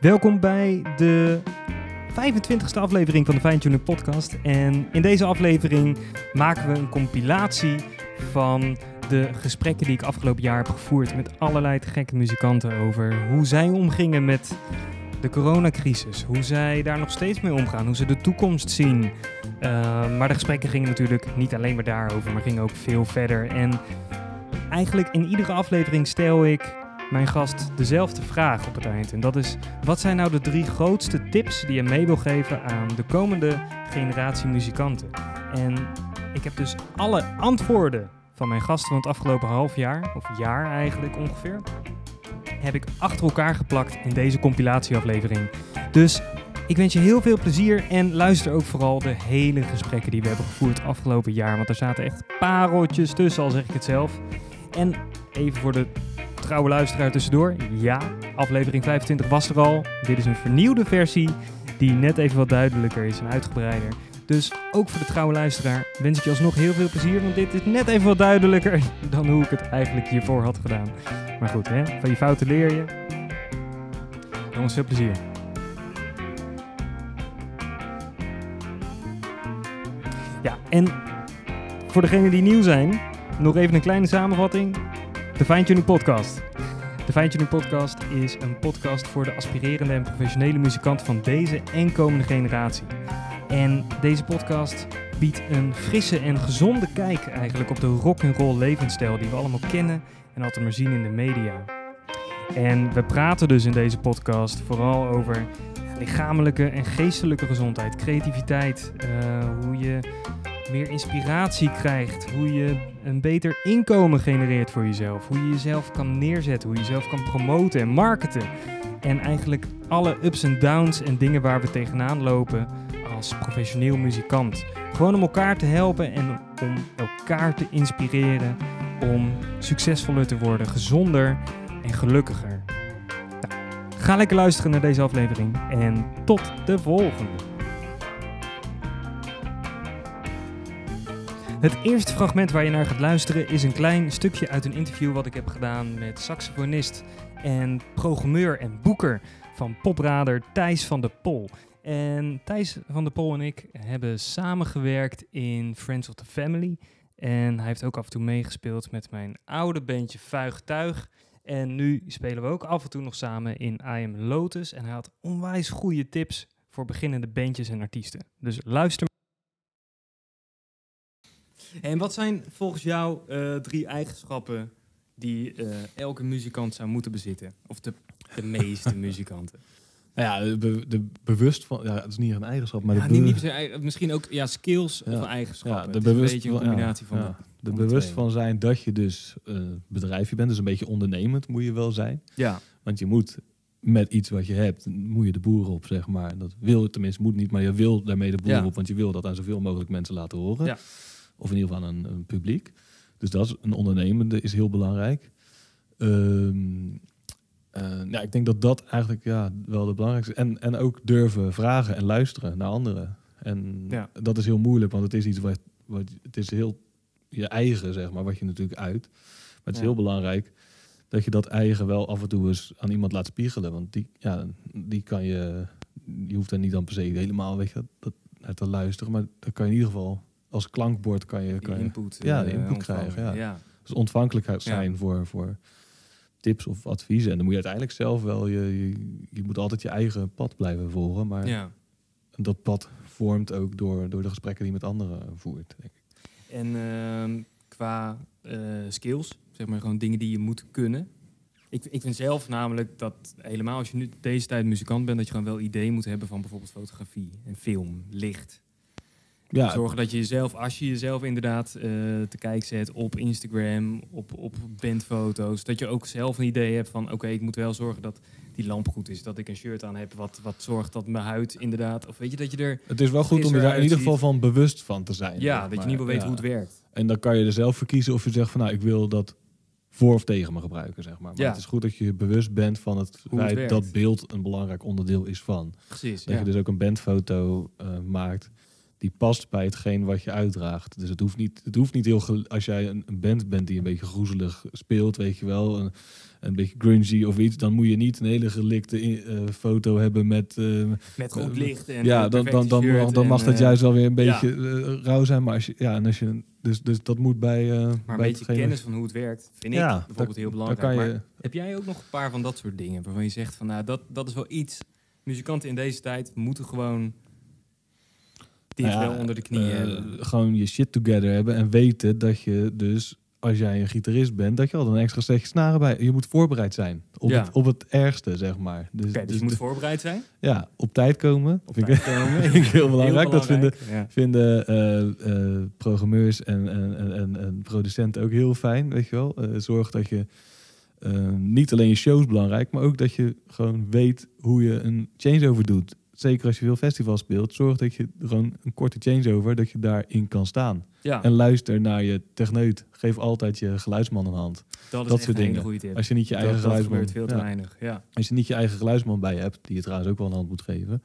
Welkom bij de 25e aflevering van de Fine Podcast. En in deze aflevering maken we een compilatie van de gesprekken die ik afgelopen jaar heb gevoerd met allerlei gekke muzikanten over hoe zij omgingen met de coronacrisis. Hoe zij daar nog steeds mee omgaan, hoe ze de toekomst zien. Uh, maar de gesprekken gingen natuurlijk niet alleen maar daarover, maar gingen ook veel verder. En eigenlijk in iedere aflevering stel ik mijn gast dezelfde vraag op het eind. En dat is: wat zijn nou de drie grootste tips die je mee wil geven aan de komende generatie muzikanten? En ik heb dus alle antwoorden van mijn gasten van het afgelopen half jaar, of jaar eigenlijk ongeveer, heb ik achter elkaar geplakt in deze compilatieaflevering. Dus ik wens je heel veel plezier en luister ook vooral de hele gesprekken die we hebben gevoerd afgelopen jaar. Want er zaten echt pareltjes tussen, al zeg ik het zelf. En even voor de trouwe luisteraar tussendoor. Ja, aflevering 25 was er al. Dit is een vernieuwde versie die net even wat duidelijker is en uitgebreider. Dus ook voor de trouwe luisteraar wens ik je alsnog heel veel plezier, want dit is net even wat duidelijker dan hoe ik het eigenlijk hiervoor had gedaan. Maar goed, hè? van je fouten leer je. Jongens, veel plezier. Ja, en voor degenen die nieuw zijn, nog even een kleine samenvatting. De Fine Podcast. De Fine Podcast is een podcast voor de aspirerende en professionele muzikanten van deze en komende generatie. En deze podcast biedt een frisse en gezonde kijk eigenlijk op de rock and roll levensstijl die we allemaal kennen en altijd maar zien in de media. En we praten dus in deze podcast vooral over lichamelijke en geestelijke gezondheid, creativiteit, uh, hoe je meer inspiratie krijgt, hoe je een beter inkomen genereert voor jezelf, hoe je jezelf kan neerzetten, hoe je jezelf kan promoten en marketen. En eigenlijk alle ups en downs en dingen waar we tegenaan lopen als professioneel muzikant. Gewoon om elkaar te helpen en om elkaar te inspireren om succesvoller te worden, gezonder en gelukkiger. Nou, ga lekker luisteren naar deze aflevering en tot de volgende. Het eerste fragment waar je naar gaat luisteren is een klein stukje uit een interview wat ik heb gedaan met saxofonist en programmeur en boeker van poprader Thijs van der Pol. En Thijs van der Pol en ik hebben samengewerkt in Friends of the Family. En hij heeft ook af en toe meegespeeld met mijn oude bandje Vuig Tuig. En nu spelen we ook af en toe nog samen in I Am Lotus. En hij had onwijs goede tips voor beginnende bandjes en artiesten. Dus luister. En wat zijn volgens jou uh, drie eigenschappen die uh, elke muzikant zou moeten bezitten? Of de, de meeste muzikanten? Nou ja, de, de, bewust van, ja, het is niet een eigenschap, maar ja, de niet, niet misschien ook ja, skills ja. of eigenschappen. Ja, de bewust, een beetje een combinatie van, de, de bewust van zijn dat je dus uh, bedrijfje bent, dus een beetje ondernemend moet je wel zijn. Ja. Want je moet met iets wat je hebt, moet je de boeren op, zeg maar. Dat wil tenminste, moet niet, maar je wil daarmee de boeren op, want je wil dat aan zoveel mogelijk mensen laten horen. Ja. Of in ieder geval een, een publiek. Dus dat is een ondernemende is heel belangrijk. Um, uh, ja, ik denk dat dat eigenlijk ja, wel de belangrijkste is. En, en ook durven vragen en luisteren naar anderen. En ja. dat is heel moeilijk, want het is iets wat, wat het is heel je eigen, zeg maar, wat je natuurlijk uit. Maar het is heel belangrijk dat je dat eigen wel af en toe eens aan iemand laat spiegelen. Want die, ja, die kan je, je hoeft er niet dan per se helemaal weg dat, dat, te luisteren. Maar dan kan je in ieder geval als klankbord kan je, kan input, ja, de input krijgen. Ja. ja. Dus ontvankelijkheid zijn voor, voor tips of adviezen. En dan moet je uiteindelijk zelf wel, je, je, je moet altijd je eigen pad blijven volgen. Maar ja. dat pad vormt ook door, door de gesprekken die je met anderen voert. Denk ik. En uh, qua uh, skills, zeg maar gewoon dingen die je moet kunnen. Ik, ik vind zelf namelijk dat helemaal als je nu deze tijd muzikant bent, dat je gewoon wel idee moet hebben van bijvoorbeeld fotografie en film, licht. Ja. Zorgen dat je jezelf, als je jezelf inderdaad uh, te kijken zet op Instagram, op, op bandfoto's, dat je ook zelf een idee hebt van oké, ik moet wel zorgen dat die lamp goed is. Dat ik een shirt aan heb wat, wat zorgt dat mijn huid inderdaad, of weet je, dat je er... Het is wel goed om je daar in ieder geval van bewust van te zijn. Ja, dat je in ieder geval weet hoe het werkt. En dan kan je er zelf voor kiezen of je zegt van nou, ik wil dat voor of tegen me gebruiken, zeg maar. Maar ja. het is goed dat je bewust bent van het feit dat beeld een belangrijk onderdeel is van. Precies, Dat je dus ook een bandfoto uh, maakt die past bij hetgeen wat je uitdraagt. Dus het hoeft niet, het hoeft niet heel... gel- Als jij een, een band bent die een beetje groezelig speelt, weet je wel... Een, een beetje grungy of iets, dan moet je niet een hele gelikte eh, foto hebben met... eh, Met goed licht en ja, dan, dan, dan, mag- en, dat eh, juist wel weer een ja. beetje eh, rauw zijn. Maar als je, ja, en als je, dus, dus dat moet bij. eh Maar een bij beetje kennis van hoe het werkt, vind ik bijvoorbeeld heel belangrijk. kan je- Maar heb jij ook nog een paar van dat soort dingen waarvan je zegt van nou, dat, dat is wel iets. Muzikanten in deze tijd moeten gewoon Nou ja, wel onder de knieën eh, hebben. Gewoon je shit together hebben en weten dat je dus, als jij een gitarist bent, dat je al een extra setje snaren bij. Je moet voorbereid zijn op, Ja. het, op het ergste, zeg maar. Dus, Oké, dus je moet voorbereid zijn. ja, op tijd komen. Op vind tijd ik, komen. vind ik heel belangrijk. Dat vinden, Ja. vinden eh, eh, programmeurs en, en, en, en, en producenten ook heel fijn, weet je wel. Eh, zorg dat je eh, niet alleen je shows belangrijk, maar ook dat je gewoon weet hoe je een changeover doet. Zeker als je veel festivals speelt, zorg dat je gewoon een korte changeover, dat je daarin kan staan. Ja, En luister naar je techneut. Geef altijd je geluidsman een hand. dat is dat soort dingen. goede tip. Als je niet je dat, eigen dat geluidsman... gebeurt veel te ja. weinig. Ja. Als je niet je eigen geluidsman bij je hebt, die je trouwens ook wel een hand moet geven.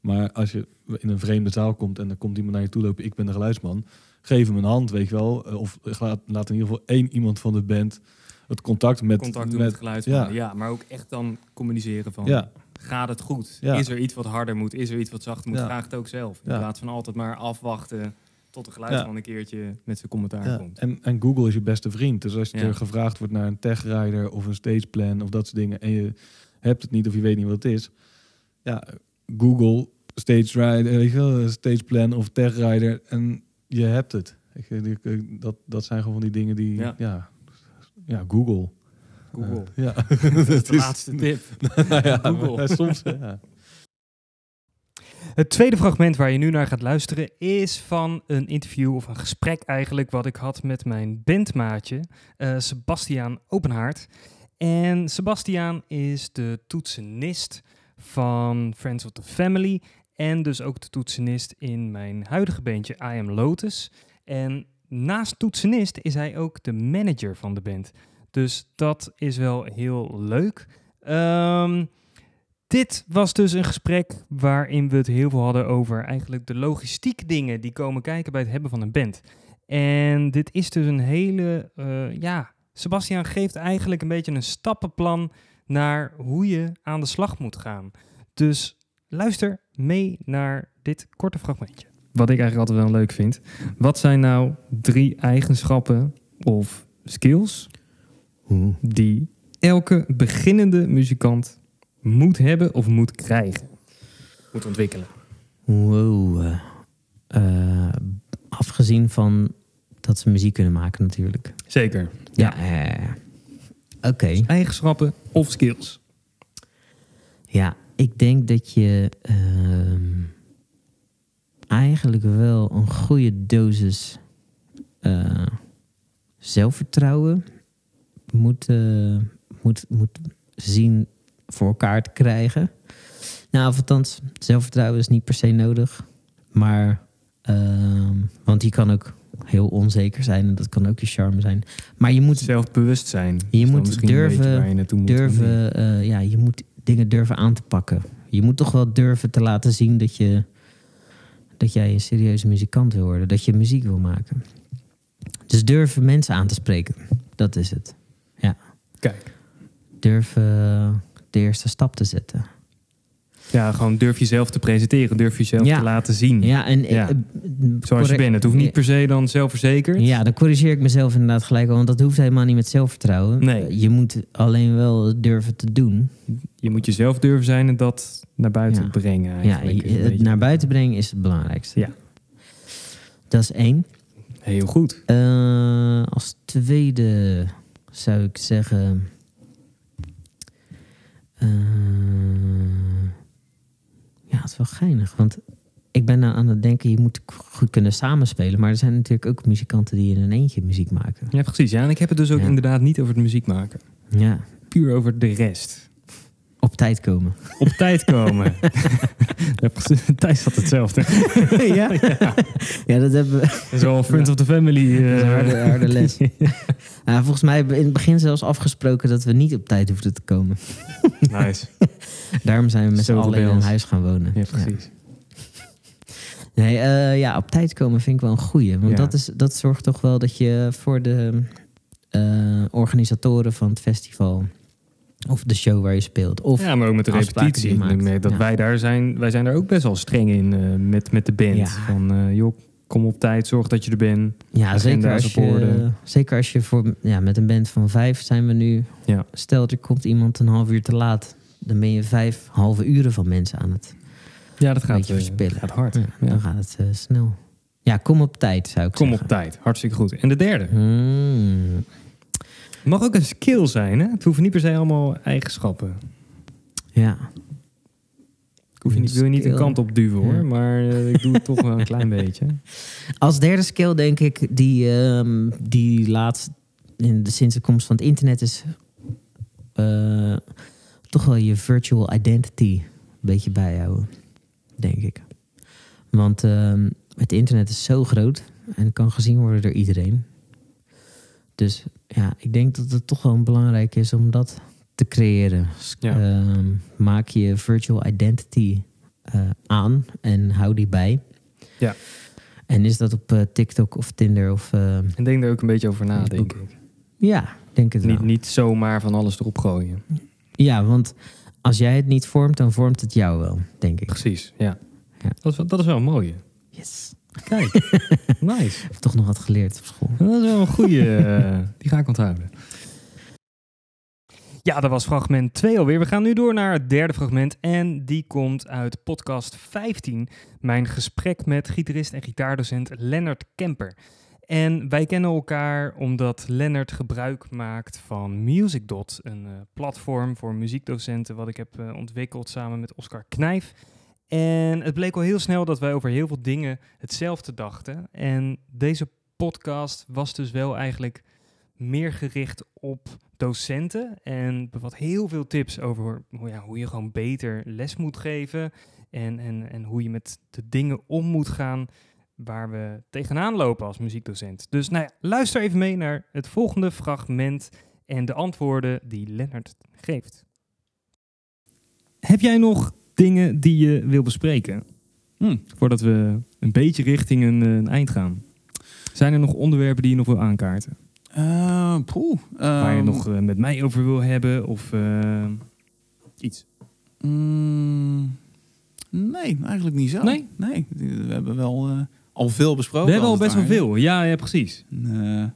Maar als je in een vreemde zaal komt en er komt iemand naar je toe lopen, ik ben de geluidsman, geef hem een hand, weet je wel. Eh, Of laat, laat in ieder geval één iemand van de band het contact met... Contact doen met met geluidsmannen. ja. Ja. maar ook echt dan communiceren van ja, gaat het goed? Ja. Is er iets wat harder moet? Is er iets wat zachter moet? Ja. Vraag het ook zelf. In plaats van altijd maar afwachten tot de geluidsman een keertje met zijn commentaar komt. En, en Google is je beste vriend. Dus als je er gevraagd wordt naar een techrider of een stageplan of dat soort dingen en je hebt het niet of je weet niet wat het is, ja, Google stage rider, weet je wel, stageplan of techrider en je hebt het. Dat, dat zijn gewoon van die dingen die, Ja. ja, ja, Google. Google. Ja, Dat is Het de laatste tip. nou ja, Google. maar soms, ja. Het tweede fragment waar je nu naar gaat luisteren is van een interview of een gesprek eigenlijk wat ik had met mijn bandmaatje eh Sebastiaan Openhaard. En Sebastiaan is de toetsenist van Friends of the Family en dus ook de toetsenist in mijn huidige bandje I Am Lotus. En naast toetsenist is hij ook de manager van de band. Dus dat is wel heel leuk. Ehm dit was dus een gesprek waarin we het heel veel hadden over eigenlijk de logistiek dingen die komen kijken bij het hebben van een band. En dit is dus een hele, eh, ja, Sebastian geeft eigenlijk een beetje een stappenplan naar hoe je aan de slag moet gaan. Dus luister mee naar dit korte fragmentje. Wat ik eigenlijk altijd wel leuk vind. Wat zijn nou drie eigenschappen of skills Die elke beginnende muzikant moet hebben of moet krijgen. Moet ontwikkelen. Wow. eh, afgezien van dat ze muziek kunnen maken natuurlijk. Zeker. Ja. eh, Oké. Eigenschappen of skills. Ja, ik denk dat je ehm, eigenlijk wel een goede dosis eh, zelfvertrouwen moet, eh, moet, moet zien voor elkaar te krijgen. Nou, althans, zelfvertrouwen is niet per se nodig. Maar, ehm, want die kan ook heel onzeker zijn en dat kan ook je charme zijn. Maar je moet Zelfbewust zijn. Je dan moet durven- je moet. durven, eh, ja, je moet dingen durven aan te pakken. Je moet toch wel durven te laten zien dat, je, dat jij een serieuze muzikant wil worden. Dat je muziek wil maken. Dus durven mensen aan te spreken. Dat is het. Kijk. Durven de eerste stap te zetten. Ja, gewoon durf jezelf te presenteren. Durf jezelf Ja. te laten zien. Ja, en Ja. eh, Zoals je bent. Het hoeft niet per se dan zelfverzekerd. Ja, dan corrigeer ik mezelf inderdaad gelijk al. Want dat hoeft helemaal niet met zelfvertrouwen. Nee. Eh, Je moet alleen wel durven te doen. Je moet jezelf durven zijn en dat naar buiten Ja. brengen. Ja, Eigenlijk. een het naar buiten brengen is het belangrijkste. Ja. Dat is één. Heel goed. Eh, als tweede zou ik zeggen. eh, ja, het is wel geinig. Want ik ben nou aan het denken, je moet goed kunnen samenspelen. Maar er zijn natuurlijk ook muzikanten die in een eentje muziek maken. Ja, precies. Ja, en ik heb het dus ook Ja. inderdaad niet over het muziek maken. Ja, Puur over de rest. Tijd komen. Op tijd komen. Thijs had hetzelfde. ja? ja, dat hebben we. Zo Friends of the Family. Is eh, een harde, harde les. Ja, volgens mij hebben we in het begin zelfs afgesproken dat we niet op tijd hoefden te komen. nice. Daarom zijn we met z'n allen in een huis gaan wonen. Ja, precies. Nee, eh, ja, op tijd komen vind ik wel een goeie. Want dat, is, dat zorgt toch wel dat je voor de eh, organisatoren van het festival... of de show waar je speelt... of ja, maar ook met de repetitie. maakt. dat Ja. wij daar zijn, wij zijn daar ook best wel streng in eh, met, met de band. Ja. Van, eh, joh, kom op tijd, zorg dat je er bent. Ja, zeker als, op je, zeker als je voor... Ja, met een band van vijf zijn we nu... Ja. Stel, er komt iemand een half uur te laat... dan ben je vijf halve uren van mensen aan het, Ja, dat gaat, eh, verspillen. gaat hard. Ja. Dan gaat het snel. Ja, kom op tijd, zou ik Kom op zeggen. tijd, hartstikke goed. En de derde. Hmm. Het mag ook een skill zijn, hè? Het hoeven niet per se allemaal eigenschappen. Ja, Ik hoef je niet, wil je niet een kant op duwen, hoor. Ja. Maar eh, ik doe het toch wel een klein beetje. Als derde skill denk ik die, ehm, die laatst in de, sinds de komst van het internet is eh, toch wel je virtual identity een beetje bijhouden, denk ik. Want ehm, het internet is zo groot en kan gezien worden door iedereen. Dus ja, ik denk dat het toch wel belangrijk is om dat te creëren. Ja. ehm, maak je virtual identity eh, aan en hou die bij. Ja. En is dat op eh, TikTok of Tinder of... eh, En denk er ook een beetje over na, denk ik. ja, denk het Niet, wel. niet zomaar van alles erop gooien. Ja, want als jij het niet vormt, dan vormt het jou wel, denk ik. Precies, ja. Ja. Dat, is, wel- dat is wel een mooie. Yes. Kijk, nice. Ik heb toch nog wat geleerd op school. Dat is wel een goede. eh, die ga ik onthouden. Ja, dat was fragment 2 alweer. We gaan nu door naar het derde fragment. En die komt uit podcast 15. Mijn gesprek met gitarist en gitaardocent Lennart Kemper. En wij kennen elkaar omdat Lennart gebruik maakt van MusicDot. Een eh, platform voor muziekdocenten wat ik heb eh, ontwikkeld samen met Oscar Knijf. En het bleek al heel snel dat wij over heel veel dingen hetzelfde dachten. En deze podcast was dus wel eigenlijk meer gericht op docenten en bevat heel veel tips over hoe, ja, hoe je gewoon beter les moet geven en, en, en hoe je met de dingen om moet gaan waar we tegenaan lopen als muziekdocent. Dus nou luister even mee naar het volgende fragment en de antwoorden die Lennart geeft. Heb jij nog dingen die je wil bespreken Hm. voordat we een beetje richting een, eh, een eind gaan? Zijn er nog onderwerpen die je nog wil aankaarten? Poeh. Waar je Ehm, nog eh, met mij over wil hebben of iets? mm, nee, eigenlijk niet zo. Nee? Nee, we hebben wel al veel besproken. We hebben al best wel veel. Ja, ja precies. Ja,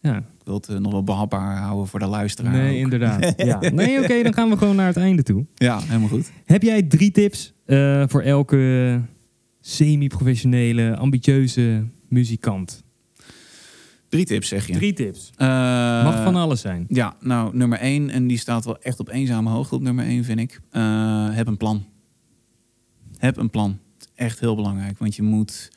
Ja. Ik wil het eh, nog wel behapbaar houden voor de luisteraar. Nee, ook. inderdaad. ja. Nee, oké, dan gaan we gewoon naar het einde toe. Ja, helemaal goed. Heb jij drie tips eh, voor elke semi-professionele, ambitieuze muzikant? Drie tips zeg je. Drie tips. Eh, Mag van alles zijn. Ja, nou, nummer één, en die staat wel echt op eenzame hoogte op nummer één, vind ik. Heb een plan. Heb een plan. Echt heel belangrijk, want je moet...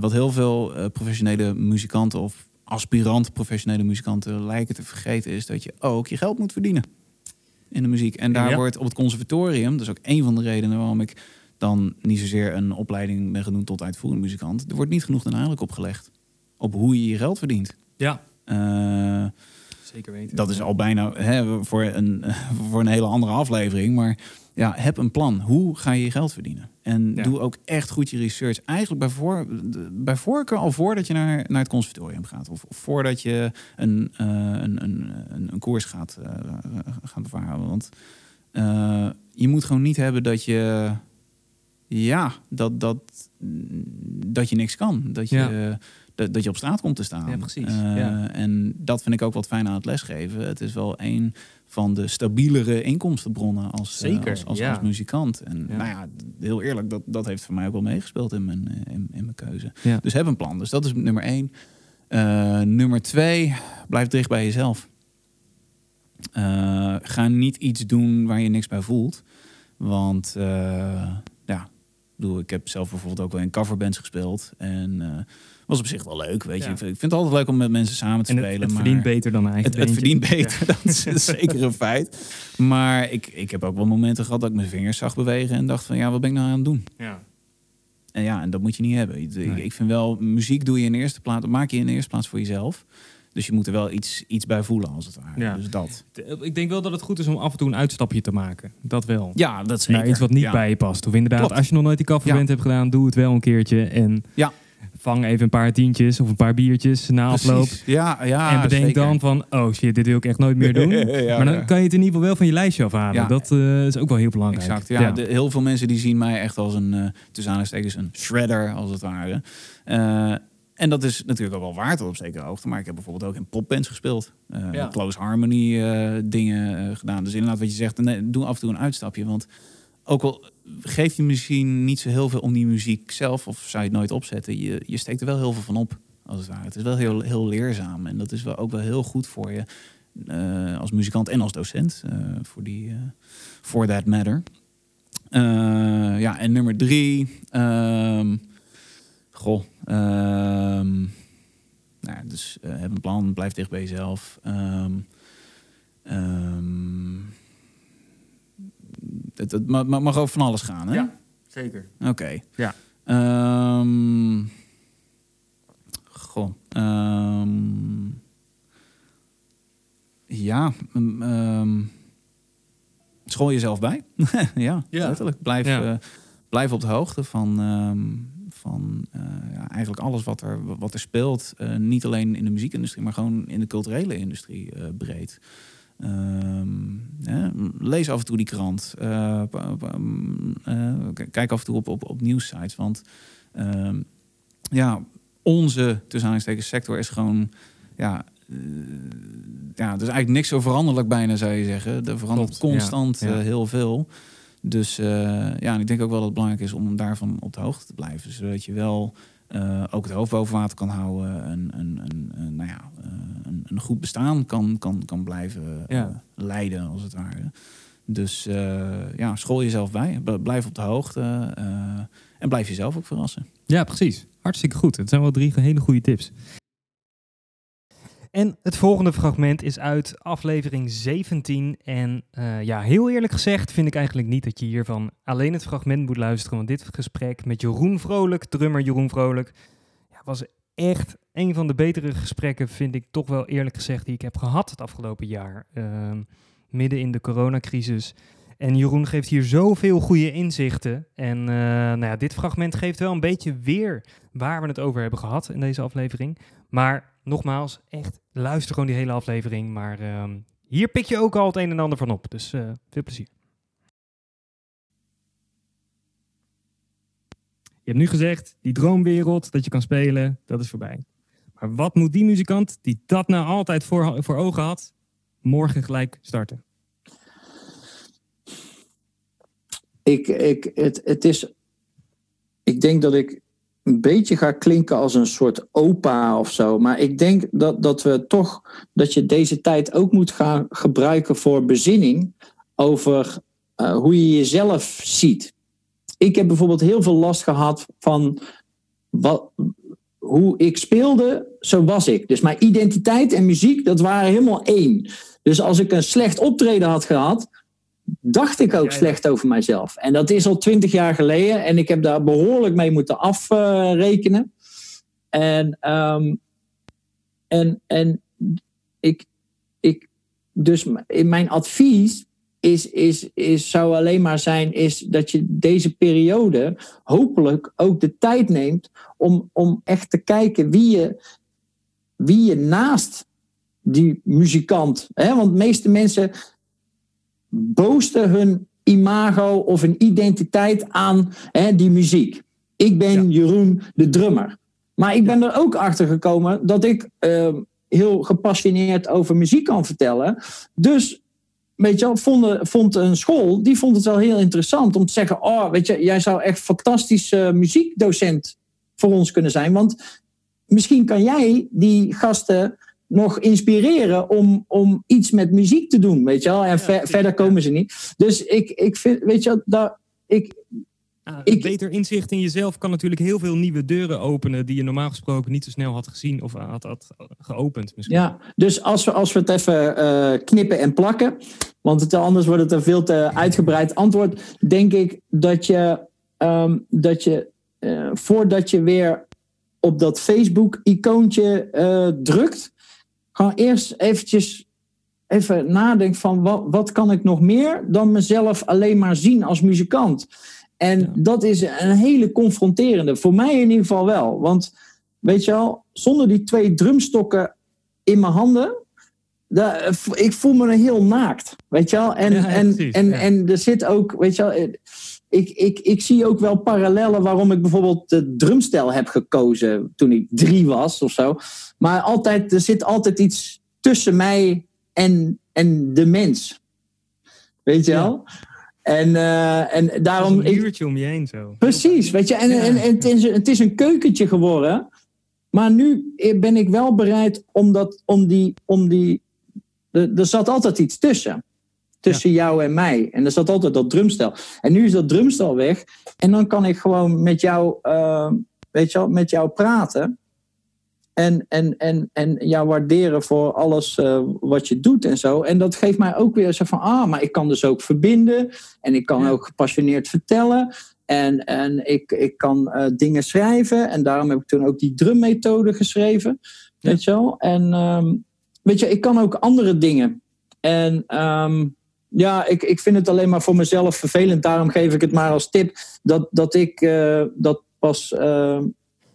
wat heel veel professionele muzikanten of aspirant professionele muzikanten lijken te vergeten... is dat je ook je geld moet verdienen in de muziek. En daar Ja. wordt op het conservatorium, dat is ook een van de redenen waarom ik dan niet zozeer een opleiding ben genoemd tot uitvoerend muzikant. Er wordt niet genoeg de nadruk opgelegd op hoe je je geld verdient. Ja, Eh, zeker weten. dat is al bijna hè, voor, een, voor een hele andere aflevering. Maar ja, heb een plan. Hoe ga je je geld verdienen? En Ja. doe ook echt goed je research. Eigenlijk bij, voor, bij voorkeur al voordat je naar, naar het conservatorium gaat. Of, of voordat je een, eh, een, een, een, een koers gaat, eh, gaan bevaren. Want je moet gewoon niet hebben dat je... Ja, dat, dat, dat je niks kan. Dat je, Ja. Dat, dat je op straat komt te staan. Ja, precies. Eh, Ja. En dat vind ik ook wat fijn aan het lesgeven. Het is wel een van de stabielere inkomstenbronnen als, eh, Zeker, als, als, ja. als muzikant. En Ja. nou ja, heel eerlijk, dat, dat heeft voor mij ook wel meegespeeld in mijn, eh, in, in mijn keuze. Ja. Dus heb een plan. Dus dat is nummer één. Eh, nummer twee, blijf dicht bij jezelf. Eh, ga niet iets doen waar je niks bij voelt. Want eh, ja, ik bedoel, ik heb zelf bijvoorbeeld ook wel in coverbands gespeeld. En eh was op zich wel leuk, weet je. Ja. Ik vind het altijd leuk om met mensen samen te En spelen. het, het maar verdient beter dan een eigen het, verdient beter, dat is zeker een feit. Maar ik, ik heb ook wel momenten gehad dat ik mijn vingers zag bewegen... en dacht van, ja, wat ben ik nou aan het doen? Ja. En ja, en dat moet je niet hebben. Ik, Nee. ik vind wel, muziek doe je in eerste plaats, maak je in de eerste plaats voor jezelf. Dus je moet er wel iets, iets bij voelen, als het ware. Ja. Dus dat. Ik denk wel dat het goed is om af en toe een uitstapje te maken. Dat wel. Ja, dat zeker. Naar iets wat niet Ja. bij je past. Of inderdaad, Klopt. als je nog nooit die kofferband hebt gedaan, doe het wel een keertje. En Ja. Vang even een paar tientjes of een paar biertjes na afloop. Precies. Ja, ja, en bedenk zeker. dan van, oh shit, dit wil ik echt nooit meer doen. Ja, maar dan ja. kan je het in ieder geval wel van je lijstje afhalen. Ja. Dat eh, is ook wel heel belangrijk. Exact, ja. De, heel veel mensen die zien mij echt als een, eh tussen aanhalingstekens, een shredder, als het ware. Eh, en dat is natuurlijk ook wel waard tot op zekere hoogte. Maar ik heb bijvoorbeeld ook in popbands gespeeld. Close harmony dingen gedaan. Dus inderdaad wat je zegt, nee, doe af en toe een uitstapje. Want ook al geef je misschien niet zo heel veel om die muziek zelf... of zou je het nooit opzetten, je, je steekt er wel heel veel van op. Als het ware. Het is wel heel, heel leerzaam. En dat is wel ook wel heel goed voor je eh, als muzikant en als docent. eh, voor die, eh, for that matter. Ja, en nummer drie. ehm, goh. ehm, nou, dus heb een plan, blijf dicht bij jezelf. Ehm, het, het ma- ma- mag over van alles gaan, hè? Ja. Zeker. Oké. Ja. Ehm, goh. ehm, ja. ehm, school jezelf bij. ja, Ja. letterlijk. Blijf, Ja. eh, blijf op de hoogte van, van eh, ja, eigenlijk alles wat er, wat er speelt. Eh, niet alleen in de muziekindustrie, maar gewoon in de culturele industrie breed. Ehm, hè, lees af en toe die krant. Eh, mm, eh, kijk af en toe op, op, op nieuwssites. Want ehm, ja, onze tussen sector is gewoon ja, eh, ja, er is eigenlijk niks zo veranderlijk bijna, zou je zeggen. Er verandert Klopt, constant ja. heel veel. Dus ja, en ik denk ook wel dat het belangrijk is om daarvan op de hoogte te blijven. Zodat je wel eh, ook het hoofd boven water kan houden. En, en, en, en, nou ja, eh, een, een goed bestaan kan, kan, kan blijven eh, Ja. leiden, als het ware. Dus ja, school jezelf bij. Blijf op de hoogte. en blijf jezelf ook verrassen. Ja, precies. Hartstikke goed. Het zijn wel drie hele goede tips. En het volgende fragment is uit aflevering 17. En eh, ja, heel eerlijk gezegd vind ik eigenlijk niet dat je hiervan alleen het fragment moet luisteren. Want dit gesprek met Jeroen Vrolijk, drummer Jeroen Vrolijk, ja, was echt een van de betere gesprekken, vind ik toch wel eerlijk gezegd, die ik heb gehad het afgelopen jaar. Ehm, midden in de coronacrisis. En Jeroen geeft hier zoveel goede inzichten. En eh, nou ja, dit fragment geeft wel een beetje weer waar we het over hebben gehad in deze aflevering. Maar nogmaals, echt luister gewoon die hele aflevering. Maar ehm, hier pik je ook al het een en ander van op. Dus eh, veel plezier. Je hebt nu gezegd, die droomwereld dat je kan spelen, dat is voorbij. Maar wat moet die muzikant die dat nou altijd voor, voor ogen had, morgen gelijk starten? ik, ik, het, het is. Ik denk dat ik een beetje ga klinken als een soort opa of zo. Maar ik denk dat, dat we toch. dat je deze tijd ook moet gaan gebruiken voor bezinning. over eh, hoe je jezelf ziet. Ik heb bijvoorbeeld heel veel last gehad van. Wat, hoe ik speelde, zo was ik. Dus mijn identiteit en muziek, dat waren helemaal één. Dus als ik een slecht optreden had gehad, dacht ik ook slecht over mijzelf. En dat is al twintig jaar geleden. En ik heb daar behoorlijk mee moeten afrekenen. en, ehm, en, en ik, ik, dus in mijn advies is, is, is, zou alleen maar zijn is dat je deze periode hopelijk ook de tijd neemt om, om echt te kijken wie je, wie je naast die muzikant. Hè? Want de meeste mensen boosten hun imago of een identiteit aan hè, die muziek. Ik ben Jeroen de drummer. Maar ik ben er ook achter gekomen dat ik eh, heel gepassioneerd over muziek kan vertellen. Dus weet je vond, vond een school, die vond het wel heel interessant om te zeggen: Oh, weet je, jij zou echt fantastisch eh, muziekdocent voor ons kunnen zijn. Want misschien kan jij die gasten nog inspireren om, om iets met muziek te doen, weet je wel. En ver- verder komen ze niet. Dus ik, ik vind, weet je wel, daar, ik, Ik- beter inzicht in jezelf kan natuurlijk heel veel nieuwe deuren openen die je normaal gesproken niet zo snel had gezien of had, had geopend. Misschien. Ja, dus als we, als we het even eh, knippen en plakken, want het, anders wordt het een veel te uitgebreid antwoord, denk ik dat je, ehm, dat je eh, voordat je weer op dat Facebook-icoontje eh, drukt, gewoon eerst eventjes even nadenken van wat, wat kan ik nog meer dan mezelf alleen maar zien als muzikant. En Ja. dat is een hele confronterende, voor mij in ieder geval wel. Want weet je wel, zonder die twee drumstokken in mijn handen, daar, ik voel me heel naakt. Weet je wel? En, Ja, ja, en, en, en er zit ook, weet je wel, eh, ik, ik, ik zie ook wel parallellen waarom ik bijvoorbeeld de drumstijl heb gekozen toen ik drie was of zo. Maar altijd, er zit altijd iets tussen mij en, en de mens. Weet je Ja. wel? En, eh, en Daarom een muurtje om je heen zo. precies, weet je. En, Ja. en, en het, is, het is een keukentje geworden. Maar nu ben ik wel bereid om, dat, om die. Om die er, er zat altijd iets tussen. Tussen jou en mij. En er zat altijd dat drumstel. En nu is dat drumstel weg. En dan kan ik gewoon met jou, eh, weet je wel, met jou praten. En, en, en, en jou waarderen voor alles eh, wat je doet en zo. En dat geeft mij ook weer zo van, ah, maar ik kan dus ook verbinden. En ik kan Ja. ook gepassioneerd vertellen. En, en ik, ik kan eh, dingen schrijven. En daarom heb ik toen ook die drummethode geschreven. Ja. Weet je wel? En ehm, weet je, ik kan ook andere dingen. En ehm, ja, ik, ik vind het alleen maar voor mezelf vervelend. Daarom geef ik het maar als tip. Dat, dat ik eh, dat pas eh,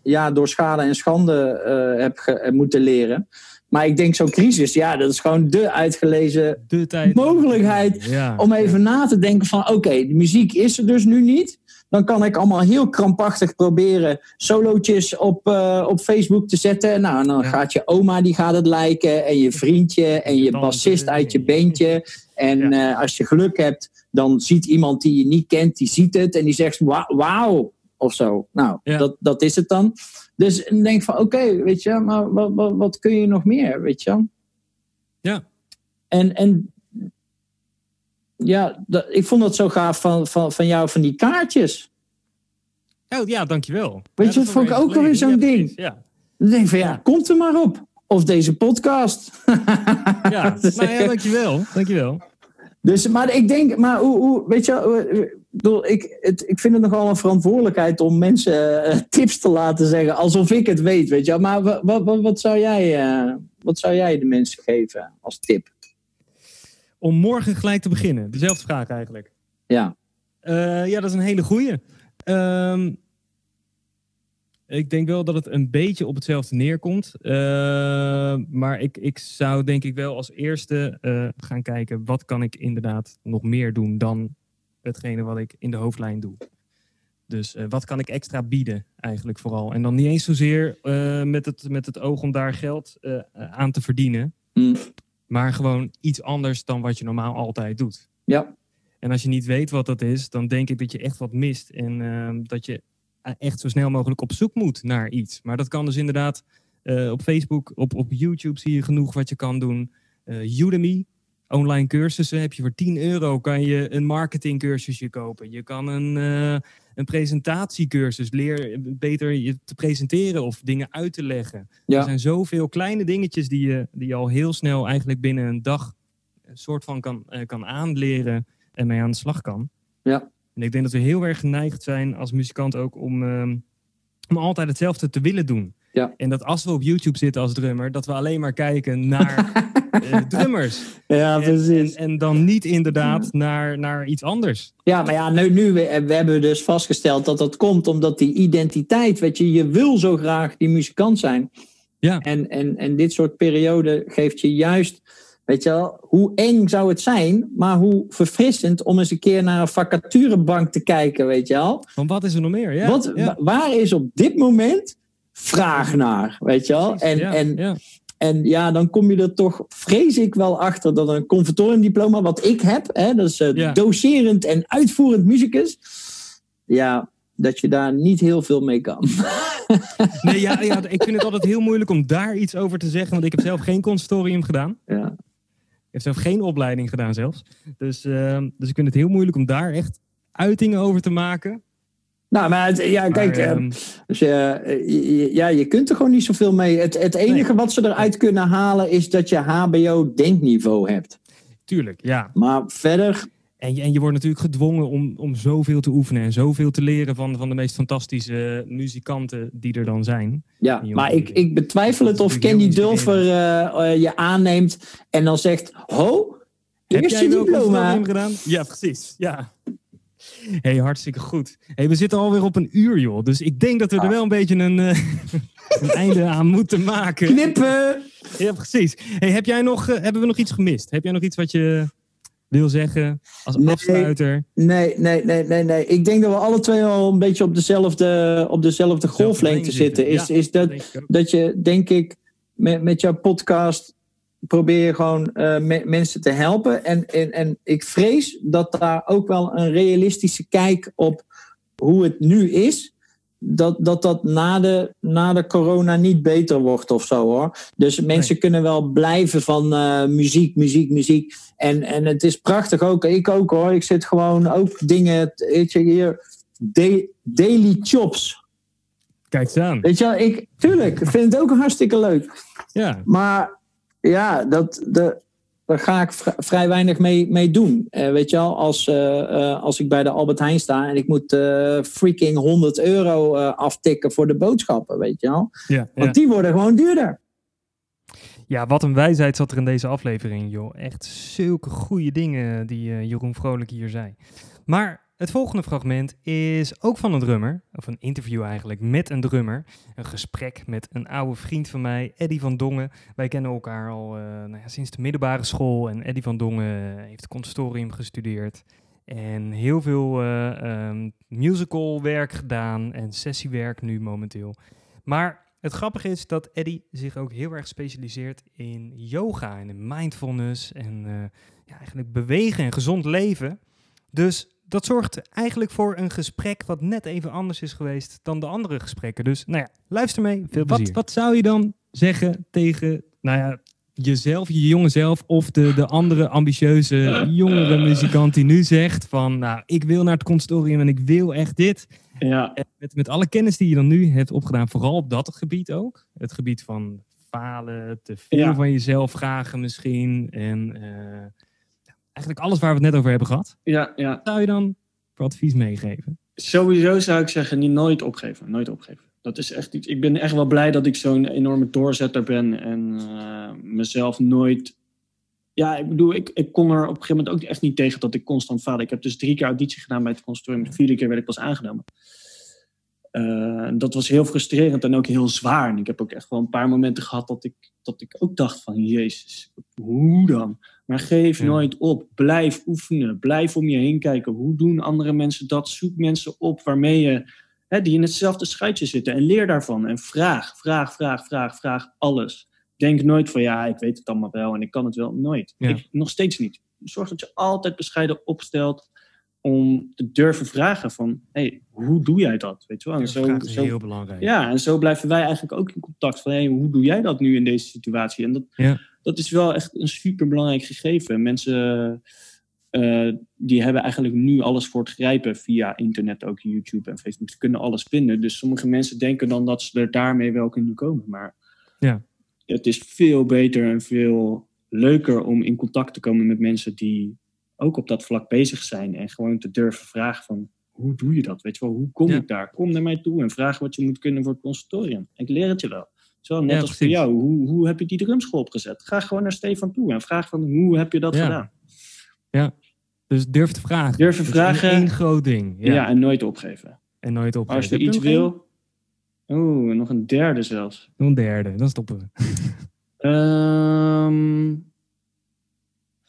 ja, door schade en schande eh, heb, ge- heb moeten leren. Maar ik denk zo'n crisis, ja, dat is gewoon de uitgelezen De tijd. mogelijkheid Ja. om even na te denken van oké, de muziek is er dus nu niet. Dan kan ik allemaal heel krampachtig proberen solootjes op, op Facebook te zetten. Nou, en dan Ja. gaat je oma, die gaat het liken. En je vriendje en je bassist uit je bandje. En Ja. eh, als je geluk hebt, dan ziet iemand die je niet kent, die ziet het. En die zegt "Wa- wauw, of zo. Nou, Ja. dat, dat is het dan. Dus ik denk van oké, weet je, maar wat, wat, wat kun je nog meer, weet je? Ja. En, en ja, dat, ik vond dat zo gaaf van, van, van jou, van die kaartjes. Oh, ja, dankjewel. Weet je, dat vond ik ook wel weer geleden. zo'n ding. Ja. Dan denk ik van ja, komt er maar op. Of deze podcast. Ja, nou ja, dankjewel. Dankjewel. Dus, maar ik denk, maar hoe, hoe weet je, ik het, ik vind het nogal een verantwoordelijkheid om mensen eh, tips te laten zeggen alsof ik het weet, weet je. Maar wat, wat, wat, wat zou jij, eh, wat zou jij de mensen geven als tip? Om morgen gelijk te beginnen. Dezelfde vraag eigenlijk. Ja, Eh, ja, dat is een hele goeie. Ehm, ik denk wel dat het een beetje op hetzelfde neerkomt. Eh, maar ik, ik zou denk ik wel als eerste eh, gaan kijken... wat kan ik inderdaad nog meer doen dan hetgene wat ik in de hoofdlijn doe. Dus eh, wat kan ik extra bieden eigenlijk vooral. En dan niet eens zozeer met, het, met het oog om daar geld aan te verdienen. Hm. Maar gewoon iets anders dan wat je normaal altijd doet. ja, En als je niet weet wat dat is, dan denk ik dat je echt wat mist. En ehm, dat je echt zo snel mogelijk op zoek moet naar iets. Maar dat kan dus inderdaad eh, op Facebook, op, op YouTube zie je genoeg wat je kan doen. Eh, Udemy, online cursussen. Heb je voor 10 euro kan je een marketingcursusje kopen. Je kan een, eh, een presentatiecursus. Leer beter je te presenteren of dingen uit te leggen. Er ja, zijn zoveel kleine dingetjes die je, die je al heel snel eigenlijk binnen een dag een soort van kan, eh, kan aanleren en mee aan de slag kan. Ja. En ik denk dat we heel erg geneigd zijn als muzikant ook om, ehm, om altijd hetzelfde te willen doen. Ja. En dat als we op YouTube zitten als drummer, dat we alleen maar kijken naar eh, drummers. ja, En, precies. en, en dan niet inderdaad naar, naar iets anders. Ja, maar ja, nu, nu we, we hebben dus vastgesteld dat dat komt omdat die identiteit, weet je, je wil zo graag die muzikant zijn. Ja. En, en, en dit soort periode geeft je juist, weet je wel, hoe eng zou het zijn, maar hoe verfrissend om eens een keer naar een vacaturebank te kijken, weet je wel. Van wat is er nog meer? Ja, Wat, ja, Waar is op dit moment vraag naar, weet je wel? precies. En, ja, en, ja. en ja, dan kom je er toch, vrees ik wel achter dat een conservatoriumdiploma, wat ik heb, hè, dat is Ja. docerend en uitvoerend muzikus, ja, dat je daar niet heel veel mee kan. Nee, ja, ja, ik vind het altijd heel moeilijk om daar iets over te zeggen, want ik heb zelf geen conservatorium gedaan. ja. Heb zelf geen opleiding gedaan zelfs. Dus, ehm, dus ik vind het heel moeilijk om daar echt uitingen over te maken. Nou, maar het- ja, kijk, Maar, dus, je- ja, je kunt er gewoon niet zoveel mee. Het, het enige wat ze eruit kunnen halen is dat je HBO-denkniveau hebt. tuurlijk, ja. Maar verder, En je, en je wordt natuurlijk gedwongen om, om zoveel te oefenen en zoveel te leren van, van de meest fantastische muzikanten die er dan zijn. Ja, maar ik, ik betwijfel het of Candy Dulfer eh, eh, je aanneemt en dan zegt: Ho, Heb jij je diploma. gedaan? Ja, precies. Ja. hey, hartstikke goed. hey, we zitten alweer op een uur, joh. Dus ik denk dat we er Ah. wel een beetje een, eh, een einde aan moeten maken. Knippen! Ja, precies. Hey, heb jij nog, hebben we nog iets gemist? Heb jij nog iets wat je wil zeggen als Nee. afsluiter? Nee, nee, nee, nee, nee. Ik denk dat we alle twee al een beetje op dezelfde, op dezelfde golflengte zitten. Is, ja. is dat, dat je, denk ik, met, met jouw podcast probeer je gewoon eh, me- mensen te helpen. En, en, en ik vrees dat daar ook wel een realistische kijk op hoe het nu is. Dat dat, dat na, de, na de corona niet beter wordt of zo hoor. Dus mensen kunnen wel blijven van eh, muziek, muziek, muziek. En, en het is prachtig ook. Ik ook hoor. Ik zit gewoon ook dingen. Weet je, hier. da- daily chops. Kijk eens aan. Weet je wel, ik, tuurlijk, ik vind het ook hartstikke leuk. Ja, Maar ja, dat, de, daar ga ik vri- vrij weinig mee, mee doen. Eh, weet je wel, als, eh, eh, als ik bij de Albert Heijn sta en ik moet freaking 100 euro aftikken voor de boodschappen, weet je wel. ja, ja. Want die worden gewoon duurder. ja, wat een wijsheid zat er in deze aflevering, joh. Echt zulke goede dingen die Jeroen Vrolijk hier zei. Maar het volgende fragment is ook van een drummer, of een interview eigenlijk, met een drummer. Een gesprek met een oude vriend van mij, Eddy van Dongen. Wij kennen elkaar al eh, nou ja, sinds de middelbare school. En Eddy van Dongen heeft conservatorium gestudeerd. En heel veel eh, ehm, musical werk gedaan en sessiewerk nu momenteel. Maar het grappige is dat Eddy zich ook heel erg specialiseert in yoga en in mindfulness en eh, ja, eigenlijk bewegen en gezond leven. Dus dat zorgt eigenlijk voor een gesprek wat net even anders is geweest dan de andere gesprekken. Dus nou ja, luister mee. Veel Wat, plezier. wat zou je dan zeggen tegen nou ja, jezelf, je jonge zelf, of de, de andere ambitieuze jongere muzikant die nu zegt van, nou, ik wil naar het conservatorium en ik wil echt dit. Ja, En met, met alle kennis die je dan nu hebt opgedaan, vooral op dat gebied ook. Het gebied van falen, te veel Ja. van jezelf vragen misschien. En eh, eigenlijk alles waar we het net over hebben gehad. ja, ja. Wat zou je dan voor advies meegeven? Sowieso zou ik zeggen, niet nooit opgeven. Nooit opgeven. Dat is echt iets. Ik ben echt wel blij dat ik zo'n enorme doorzetter ben en eh, mezelf nooit. Ja, ik bedoel, ik, ik kon er op een gegeven moment ook echt niet tegen dat ik constant faalde. Ik heb dus drie keer auditie gedaan bij het conservatorium. De vierde keer werd ik pas aangenomen. Eh, dat was heel frustrerend en ook heel zwaar. En ik heb ook echt wel een paar momenten gehad dat ik, dat ik ook dacht van... Jezus, hoe dan? Maar geef Ja. nooit op. Blijf oefenen. Blijf om je heen kijken. Hoe doen andere mensen dat? Zoek mensen op waarmee je, hè, die in hetzelfde schuitje zitten. En leer daarvan. En vraag, vraag, vraag, vraag, vraag alles. Denk nooit van ja, ik weet het allemaal wel en ik kan het wel. Nooit. Ja. Ik, nog steeds niet. Zorg dat je altijd bescheiden opstelt om te durven vragen van... hey, hoe doe jij dat? Weet je wel? En zo, is zo, heel belangrijk. ja, en zo blijven wij eigenlijk ook in contact van hey, hoe doe jij dat nu in deze situatie? En dat, Ja. Dat is wel echt een superbelangrijk gegeven. Mensen eh, die hebben eigenlijk nu alles voor het grijpen via internet, ook YouTube en Facebook. Ze kunnen alles vinden. Dus sommige mensen denken dan dat ze er daarmee wel kunnen komen. Maar Ja. het is veel beter en veel leuker om in contact te komen met mensen die ook op dat vlak bezig zijn. En gewoon te durven vragen van hoe doe je dat? Weet je wel, hoe kom Ja. ik daar? Kom naar mij toe en vraag wat je moet kunnen voor het conservatorium. Ik leer het je wel. Zo, net Ja, als voor jou. Hoe, hoe heb je die drumschool opgezet? Ga gewoon naar Stefan toe en vraag van hoe heb je dat Ja. gedaan? Dus durf te vragen. Durven Dat is vragen. één groot ding. Ja. Ja. en nooit opgeven. En nooit opgeven. Als je iets wil. Oeh, nog een derde zelfs. Nog een derde, dan stoppen we. Ehm,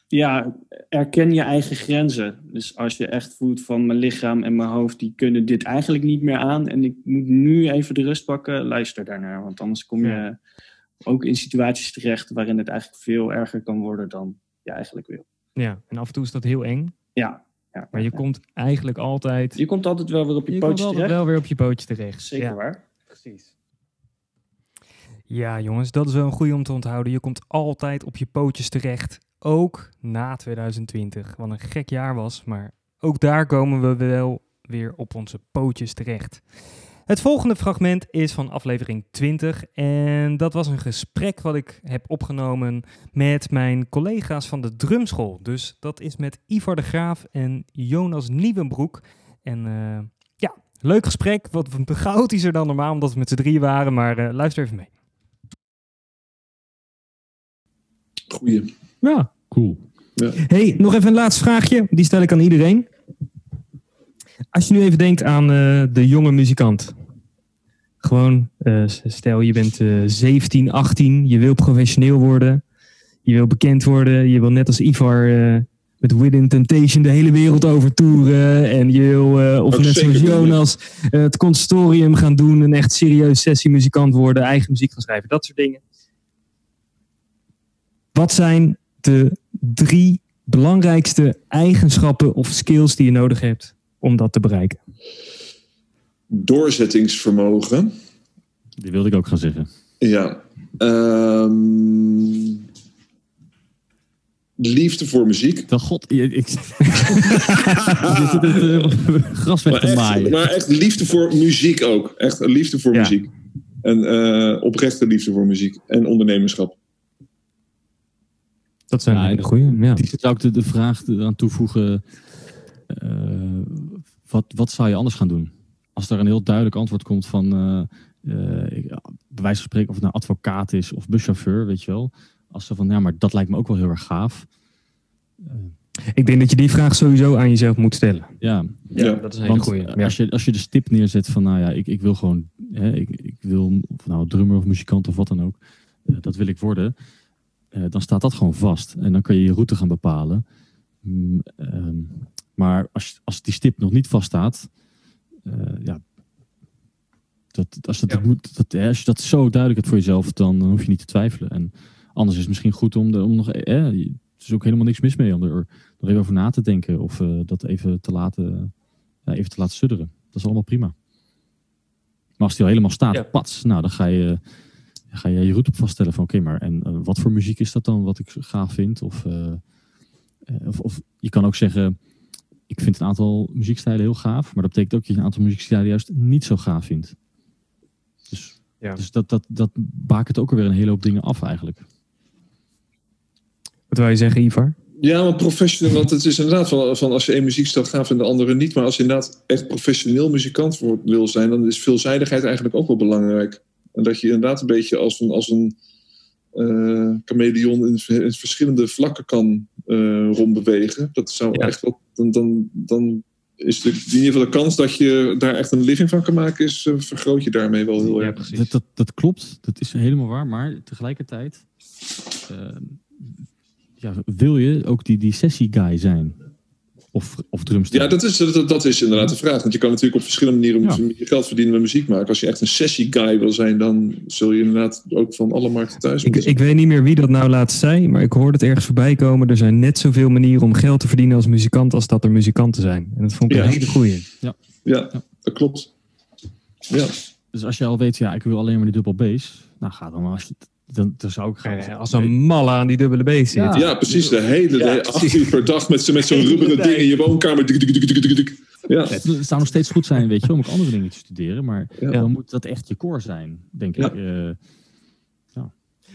ja, erken je eigen grenzen. Dus als je echt voelt van mijn lichaam en mijn hoofd, die kunnen dit eigenlijk niet meer aan. En ik moet nu even de rust pakken, luister daarnaar. Want anders kom je Ja. ook in situaties terecht waarin het eigenlijk veel erger kan worden dan je eigenlijk wil. Ja, en af en toe is dat heel eng. Ja, ja. Maar je komt eigenlijk altijd... je komt altijd wel weer op je, je terecht. wel weer op je pootje terecht. Zeker Ja. waar. Precies. Ja, jongens, dat is wel een goede om te onthouden. Je komt altijd op je pootjes terecht. Ook na 2020. Wat een gek jaar was. Maar ook daar komen we wel weer op onze pootjes terecht. Het volgende fragment is van aflevering 20 en dat was een gesprek wat ik heb opgenomen met mijn collega's van de drumschool. Dus dat is met Ivar de Graaf en Jonas Nieuwenbroek. En eh, ja, leuk gesprek, wat chaotischer dan normaal omdat we met z'n drieën waren, maar eh, luister even mee. Goeie. Ja. Cool. Hey, nog even een laatste vraagje. Die stel ik aan iedereen. Als je nu even denkt aan eh, de jonge muzikant. Gewoon, eh, stel je bent eh 17, 18, je wil professioneel worden. Je wil bekend worden. Je wil net als Ivar eh, met Within Temptation de hele wereld over toeren. En je wil, eh, of net zoals ja. Jonas, het consortium gaan doen. Een echt serieus sessiemuzikant worden. Eigen muziek gaan schrijven. Dat soort dingen. Wat zijn de drie belangrijkste eigenschappen of skills die je nodig hebt om dat te bereiken? Doorzettingsvermogen. Die wilde ik ook gaan zeggen. Ja. Ehm, liefde voor muziek. Dan god, ik, zit het eh, gras weg Maar te echt, maaien. maar echt liefde voor muziek ook. Echt een liefde voor Ja. muziek. En eh, oprechte liefde voor muziek. En ondernemerschap. Dat zijn Ja, hele en- goede. Ja. Die zou ik de, de vraag aan toevoegen. eh, wat, wat zou je anders gaan doen? Als er een heel duidelijk antwoord komt van, eh, eh, ik- bij wijze van spreken, of het nou advocaat is of buschauffeur, weet je wel. Als ze van, ja, maar dat lijkt me ook wel heel erg gaaf. Ik denk dat je die vraag sowieso aan jezelf moet stellen. Ja, Ja. dat is een want goede. als, je, als je de stip neerzet van, nou ja, ik, ik wil gewoon, hè, ik, ik wil, of nou drummer of muzikant of wat dan ook, eh, dat wil ik worden. Eh, dan staat dat gewoon vast. En dan kun je je route gaan bepalen. Mm, ehm, maar als, als die stip nog niet vaststaat, eh ja, dat, als, dat, Ja. moet, dat, hè, als je dat zo duidelijk hebt voor jezelf, dan, dan hoef je niet te twijfelen. En anders is het misschien goed om, de, om nog, eh, er is ook helemaal niks mis mee om er nog even over na te denken of eh, dat even te laten, ja, even te laten sudderen. Dat is allemaal prima. Maar als die al helemaal staat, Ja. pats, nou dan ga je, ga je je route op vaststellen van oké, maar en eh, wat voor muziek is dat dan wat ik gaaf vind? Of, eh, eh, of, of je kan ook zeggen, ik vind een aantal muziekstijlen heel gaaf, maar dat betekent ook dat je een aantal muziekstijlen juist niet zo gaaf vindt. Dus, Ja. dus dat, dat, dat bakent ook alweer een hele hoop dingen af eigenlijk. Wat wil je zeggen, Ivar? Ja, maar professioneel, want het is inderdaad van, van als je één muziekstijl gaaf en de andere niet. Maar als je inderdaad echt professioneel muzikant wil zijn, dan is veelzijdigheid eigenlijk ook wel belangrijk. En dat je inderdaad een beetje als een, als een eh chameleon in, in verschillende vlakken kan eh, rondbewegen. Dat zou Ja. echt wel. Dan, dan, dan is de, in ieder geval de kans dat je daar echt een living van kan maken, is, eh, vergroot je daarmee wel heel erg. Dat, dat, dat klopt, dat is helemaal waar. Maar tegelijkertijd ja, wil je ook die, die sessie-guy zijn. Of, of drumster. Ja, dat is, dat, dat is inderdaad de vraag. Want je kan natuurlijk op verschillende manieren Ja. je geld verdienen met muziek maken. Als je echt een sessie-guy wil zijn, dan zul je inderdaad ook van alle markten thuis Ik, moeten ik weet niet meer wie dat nou laatst zei, maar ik hoorde het ergens voorbij komen. Er zijn net zoveel manieren om geld te verdienen als muzikant als dat er muzikanten zijn. En dat vond ik Ja. een hele goeie. Ja, dat klopt. Ja, Dus als je al weet, ja, ik wil alleen maar die dubbel bass. Nou, ga dan maar. Als je, dan, dan zou ik gaan. Als een malle aan die dubbele B zit. Ja. ja precies. De hele Ja, uur per dag met, zo- met zo'n rubberen ding in je woonkamer. Ja, Het zou nog steeds goed zijn, weet je, om ook andere dingen te studeren. Maar Ja. dan moet dat echt je core zijn, denk Ja. ik. Eh,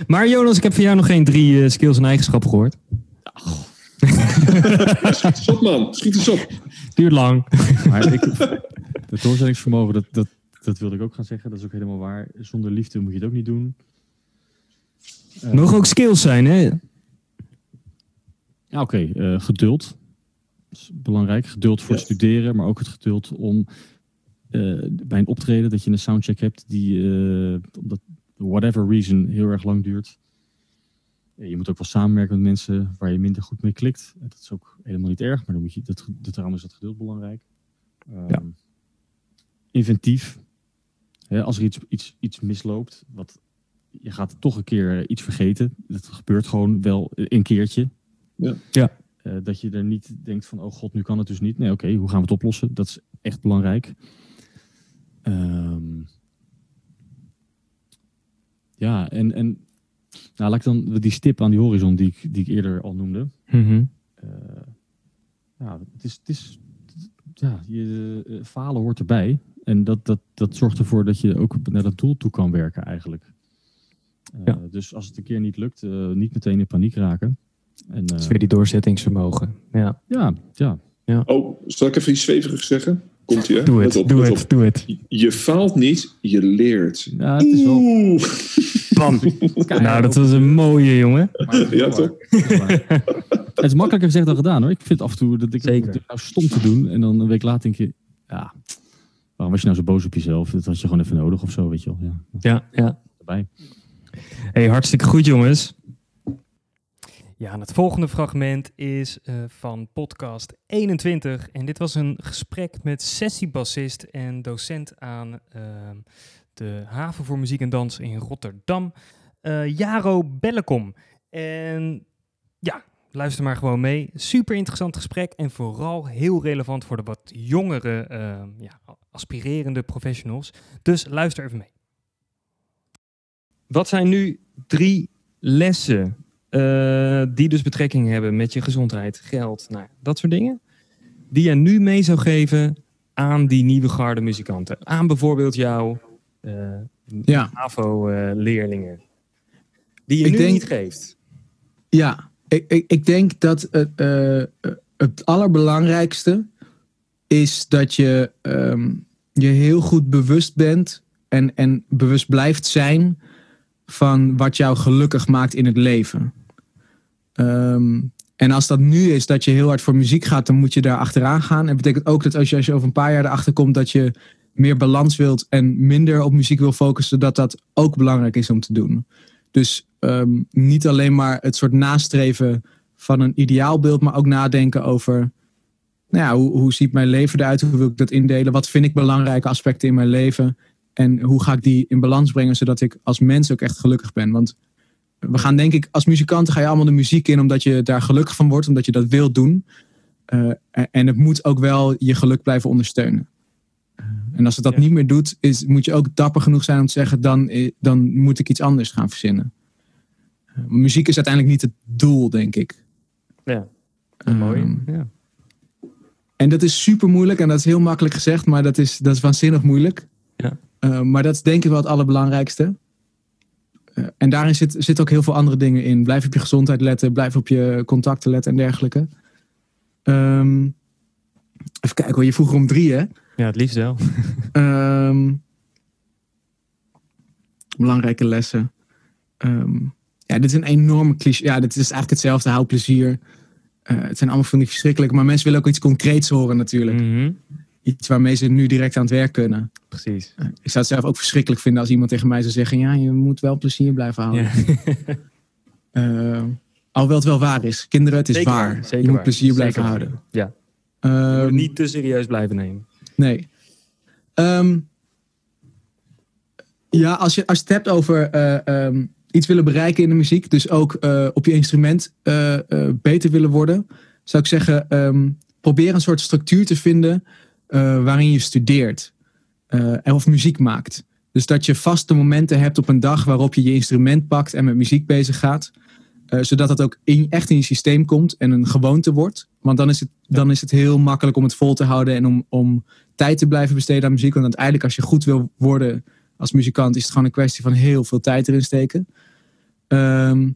Maar Jonas, ik heb van jou nog geen drie eh, skills en eigenschappen gehoord. schiet eens op man. Schiet eens op. Duurt lang. maar ik, het doorzettingsvermogen, dat, dat, dat wilde ik ook gaan zeggen. Dat is ook helemaal waar. Zonder liefde moet je het ook niet doen. Eh, Mogen ook skills zijn, hè? Ja, oké. eh, geduld. Dat is belangrijk. Geduld voor het studeren, maar ook het geduld om eh, bij een optreden dat je een soundcheck hebt die, eh omdat whatever reason, heel erg lang duurt. Je moet ook wel samenwerken met mensen waar je minder goed mee klikt. Dat is ook helemaal niet erg, maar dan moet je, dat, dat, daarom is dat geduld belangrijk. Ehm, Ja. Inventief. Hè, als er iets, iets, iets misloopt, wat, je gaat toch een keer eh, iets vergeten. Dat gebeurt gewoon wel een keertje. Eh, dat je er niet denkt van, oh god, nu kan het dus niet. Nee, oké, hoe gaan we het oplossen? Dat is echt belangrijk. Ehm, ja, en, en nou, laat ik dan die stip aan die horizon die ik, die ik eerder al noemde. Mhm. Eh, ja, het is, het is ja, je, eh, falen hoort erbij. En dat, dat, dat zorgt ervoor dat je ook naar dat doel toe kan werken eigenlijk. Eh, Ja. Dus als het een keer niet lukt, eh, niet meteen in paniek raken. En, eh, Dat is weer die doorzettingsvermogen. Ja. ja, ja. Oh, zal ik even iets zwevigs zeggen? Komt ie, hè? Doe het, op, doe het, doe het. Je faalt niet, je leert. ja, het is wel... Oeh. Bam. Nou, dat was een mooie, jongen. Maar het is Ja, toch? Het is makkelijker gezegd dan gedaan hoor. Ik vind af en toe dat ik Zeker. het nou stom te doen. En dan een week later denk je, ja, waarom was je nou zo boos op jezelf? Dat had je gewoon even nodig of zo, weet je wel. Ja, Ja, ja. erbij. Hey, hartstikke goed, jongens. Ja, en het volgende fragment is eh, van podcast 21. En dit was een gesprek met sessiebassist en docent aan ehm, de Haven voor Muziek en Dans in Rotterdam, eh, Jaro Bellekom. En ja, luister maar gewoon mee. Super interessant gesprek en vooral heel relevant voor de wat jongere, ehm, ja, aspirerende professionals. Dus luister even mee. Wat zijn nu drie lessen eh, die dus betrekking hebben met je gezondheid, geld, nou, dat soort dingen, die je nu mee zou geven aan die nieuwe garde muzikanten? Aan bijvoorbeeld jouw eh Ja. HAVO-leerlingen. die je Ik nu denk- niet geeft. Ja, ik, ik, ik denk dat het, eh, het allerbelangrijkste is dat je ehm, je heel goed bewust bent en, en bewust blijft zijn van wat jou gelukkig maakt in het leven. Ehm, en als dat nu is dat je heel hard voor muziek gaat, dan moet je daar achteraan gaan. En betekent ook dat als je, als je over een paar jaar erachter komt dat je meer balans wilt en minder op muziek wil focussen, dat dat ook belangrijk is om te doen. Dus ehm, niet alleen maar het soort nastreven van een ideaalbeeld, maar ook nadenken over, nou ja, hoe, hoe ziet mijn leven eruit? Hoe wil ik dat indelen? Wat vind ik belangrijke aspecten in mijn leven? En hoe ga ik die in balans brengen, zodat ik als mens ook echt gelukkig ben? Want we gaan denk ik, als muzikanten ga je allemaal de muziek in omdat je daar gelukkig van wordt, omdat je dat wilt doen. Eh, en het moet ook wel je geluk blijven ondersteunen. Eh, en als het dat Ja. niet meer doet, is, moet je ook dapper genoeg zijn om te zeggen, dan, eh, dan moet ik iets anders gaan verzinnen. Muziek is uiteindelijk niet het doel, denk ik. Ja, Ehm, mooi. Ja. en dat is super moeilijk en dat is heel makkelijk gezegd, maar dat is, dat is waanzinnig moeilijk. Eh, maar dat is denk ik wel het allerbelangrijkste. Eh, en daarin zit, zit ook heel veel andere dingen in. Blijf op je gezondheid letten, blijf op je contacten letten en dergelijke. Ehm, even kijken hoor, je vroeg er om drie hè? ja, het liefst wel. Ehm, belangrijke lessen. Ehm, ja, dit is een enorme cliché. Ja, dit is eigenlijk hetzelfde. Hou plezier. Eh, het zijn allemaal van die verschrikkelijke. Maar mensen willen ook iets concreets horen natuurlijk. Mhm, Iets waarmee ze nu direct aan het werk kunnen. Precies. Ik zou het zelf ook verschrikkelijk vinden als iemand tegen mij zou zeggen... ja, je moet wel plezier blijven houden. Eh, alhoewel het wel waar is. Kinderen, het is Zeker waar. zeker je moet waar. plezier blijven Zeker houden. Ja. Ehm, niet te serieus blijven nemen. Nee. Ehm, ja, als je, als je het hebt over eh, ehm, iets willen bereiken in de muziek, dus ook eh, op je instrument beter willen worden, zou ik zeggen: probeer een soort structuur te vinden eh, waarin je studeert en of muziek maakt. Dus dat je vaste momenten hebt op een dag waarop je je instrument pakt en met muziek bezig gaat. Eh, zodat het ook in, echt in je systeem komt en een gewoonte wordt. Want dan is het, dan is het heel makkelijk om het vol te houden en om, om tijd te blijven besteden aan muziek. Want uiteindelijk, als je goed wil worden als muzikant, is het gewoon een kwestie van heel veel tijd erin steken. Ehm,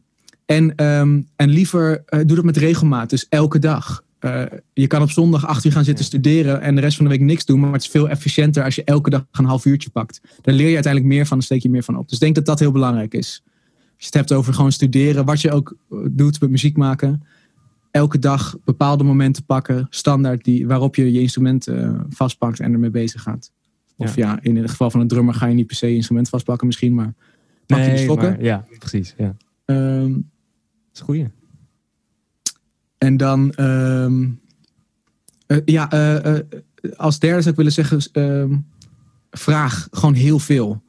en, ehm, en liever doe dat met regelmaat, dus elke dag. Eh, je kan op zondag acht uur gaan zitten studeren en de rest van de week niks doen, maar het is veel efficiënter als je elke dag een half uurtje pakt. Daar leer je uiteindelijk meer van, dan steek je meer van op. Dus ik denk dat dat heel belangrijk is. Als je het hebt over gewoon studeren, wat je ook eh, doet met muziek maken, elke dag bepaalde momenten pakken, standaard, die, waarop je je instrument eh, vastpakt en ermee bezig gaat. Of ja. in het geval van een drummer ga je niet per se je instrument vastpakken misschien, maar pak je de stokken. maar- ja, precies. Ja. Ehm, Dat is een goeie. En dan, ehm, eh, ja, eh, eh, als derde zou ik willen zeggen, ehm, vraag gewoon heel veel.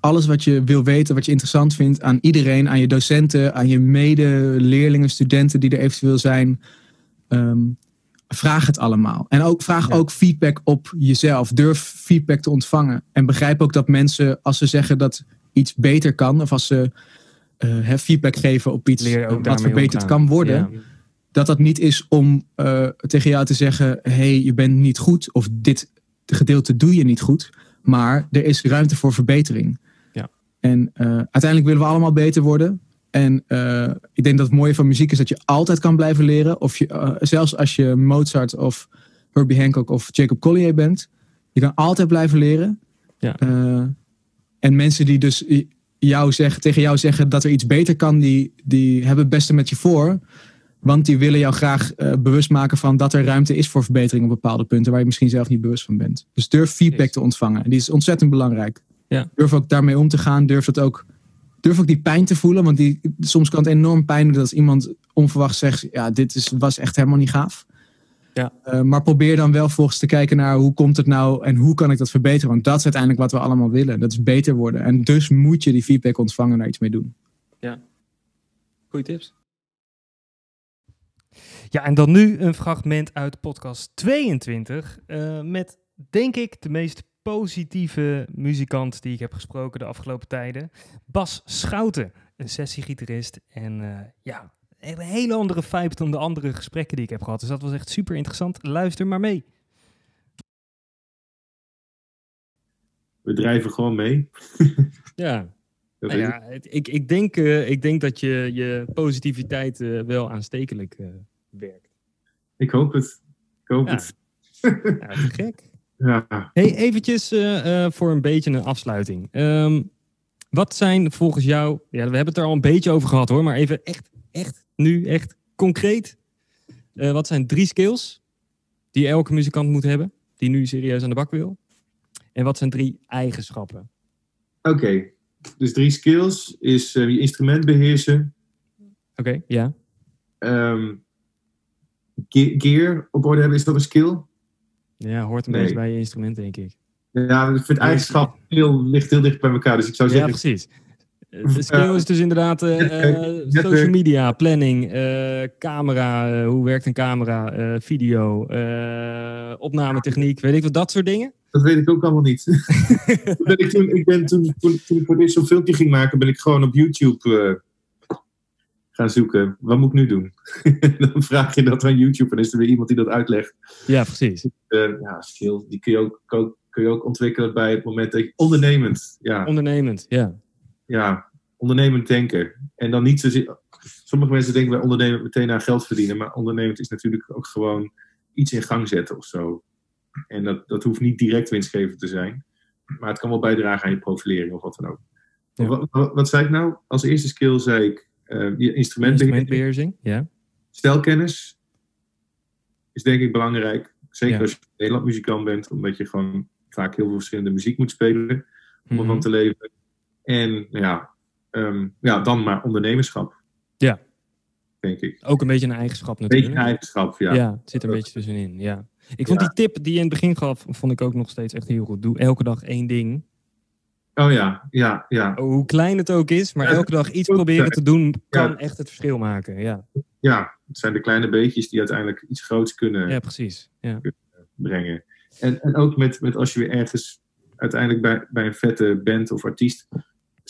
Alles wat je wil weten, wat je interessant vindt aan iedereen, aan je docenten, aan je medeleerlingen, studenten die er eventueel zijn. Ehm, vraag het allemaal. En ook vraag Ja. ook feedback op jezelf. Durf feedback te ontvangen. En begrijp ook dat mensen, als ze zeggen dat iets beter kan, of als ze eh, feedback geven op iets wat verbeterd kan worden, Ja. dat dat niet is om eh, tegen jou te zeggen: hey, je bent niet goed, of dit gedeelte doe je niet goed. Maar er is ruimte voor verbetering. Ja. En eh, uiteindelijk willen we allemaal beter worden. En ik denk dat het mooie van muziek is dat je altijd kan blijven leren. Of je, zelfs als je Mozart of Herbie Hancock of Jacob Collier bent. Je kan altijd blijven leren. Ja. En mensen die dus jou zeggen, tegen jou zeggen dat er iets beter kan, die, die hebben het beste met je voor. Want die willen jou graag eh, bewust maken van dat er ruimte is voor verbetering op bepaalde punten waar je misschien zelf niet bewust van bent. Dus durf feedback te ontvangen. En die is ontzettend belangrijk. Ja. Durf ook daarmee om te gaan. Durf, dat ook, durf ook die pijn te voelen. Want die, soms kan het enorm pijn doen als iemand onverwacht zegt: Ja, dit is, was echt helemaal niet gaaf. Ja. Eh, maar probeer dan wel volgens te kijken naar hoe komt het nou en hoe kan ik dat verbeteren. Want dat is uiteindelijk wat we allemaal willen. Dat is beter worden. En dus moet je die feedback ontvangen en daar iets mee doen. Goeie tips. Ja, en dan nu een fragment uit podcast 22 eh, met, denk ik, de meest positieve muzikant die ik heb gesproken de afgelopen tijden. Bas Schouten, een sessiegitarist en eh, ja, een hele andere vibe dan de andere gesprekken die ik heb gehad. Dus dat was echt super interessant. Luister maar mee. We drijven gewoon mee. Ja, nou ja ik, ik, denk, eh, ik denk dat je, je positiviteit eh, wel aanstekelijk eh, werkt. Ik hoop het. Ik hoop Ja. het. Ja, te gek. Ja. Hey, eventjes eh, eh, voor een beetje een afsluiting. Ehm, wat zijn volgens jou, ja, we hebben het er al een beetje over gehad hoor, maar even echt, echt, nu echt concreet. Eh, wat zijn drie skills die elke muzikant moet hebben, die nu serieus aan de bak wil? En wat zijn drie eigenschappen? Oké. Dus drie skills is eh, je instrument beheersen. Oké, ja. ge- gear op orde hebben, is dat een skill? Ja, hoort een Nee. beetje bij je instrument, denk ik. Ja, ik vind eigenschap heel, ligt heel dicht bij elkaar. Dus ik zou Ja, zeggen, precies. Eh, De skill is dus inderdaad eh, eh, social media, planning, camera, hoe werkt een camera, video, opnametechniek, weet ik wat, dat soort dingen. dat weet ik ook allemaal niet. Toen ben ik, toen, ik ben, toen, toen, toen ik voor dit zo'n filmpje ging maken, ben ik gewoon op YouTube gaan zoeken. Wat moet ik nu doen? dan vraag je dat aan YouTube en is er weer iemand die dat uitlegt. Ja, precies. Eh, ja, skill, die kun je, ook, ook- kun je ook ontwikkelen bij het moment dat je ondernemend, ja, Ondernemend, ja. Ja, ondernemend denken. En dan niet zozeer, sommige mensen denken bij ondernemen meteen aan geld verdienen, maar ondernemend is natuurlijk ook gewoon iets in gang zetten of zo. En dat, dat hoeft niet direct winstgevend te zijn, maar het kan wel bijdragen aan je profilering of wat dan ook. Ja. Wat, wat, wat zei ik nou? Als eerste skill zei ik eh je instrumentbeheersing. Instrumentbeheersing, ja. Stelkennis is denk ik belangrijk. Zeker Ja. als je Nederland muzikant bent, omdat je gewoon vaak heel veel verschillende muziek moet spelen om Mhm. ervan te leven. En ja, ehm, ja, dan maar ondernemerschap. Ja. Denk ik. Ook een beetje een eigenschap Een beetje natuurlijk. een eigenschap, ja. Ja, het zit er een beetje tussenin, ja. Ik vond Ja. die tip die je in het begin gaf, vond ik ook nog steeds echt heel goed. Doe elke dag één ding. Oh ja, ja, ja. Hoe klein het ook is, maar Ja, elke dag iets proberen zijn. te doen kan Ja. echt het verschil maken. Ja, Ja, het zijn de kleine beetjes die uiteindelijk iets groots kunnen ja precies. Ja. brengen. En, en ook met, met als je weer ergens uiteindelijk bij, bij een vette band of artiest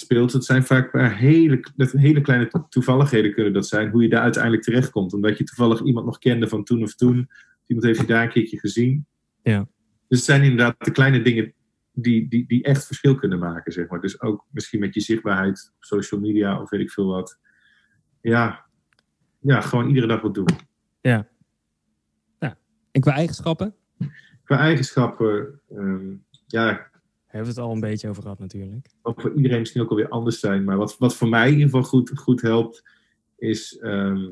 speelt, het zijn vaak maar hele, dat hele kleine to- toevalligheden kunnen dat zijn, hoe je daar uiteindelijk terechtkomt. Omdat je toevallig iemand nog kende van toen of toen. Iemand heeft je daar een keertje gezien. Ja. Dus het zijn inderdaad de kleine dingen die, die, die echt verschil kunnen maken, zeg maar. Dus ook misschien met je zichtbaarheid op social media of weet ik veel wat. Ja, ja gewoon iedere dag wat doen. En qua eigenschappen? Qua eigenschappen, ehm, ja, Hebben we het al een beetje over gehad natuurlijk. ook voor iedereen misschien ook alweer anders zijn. Maar wat, wat voor mij in ieder geval goed, goed helpt, is ehm,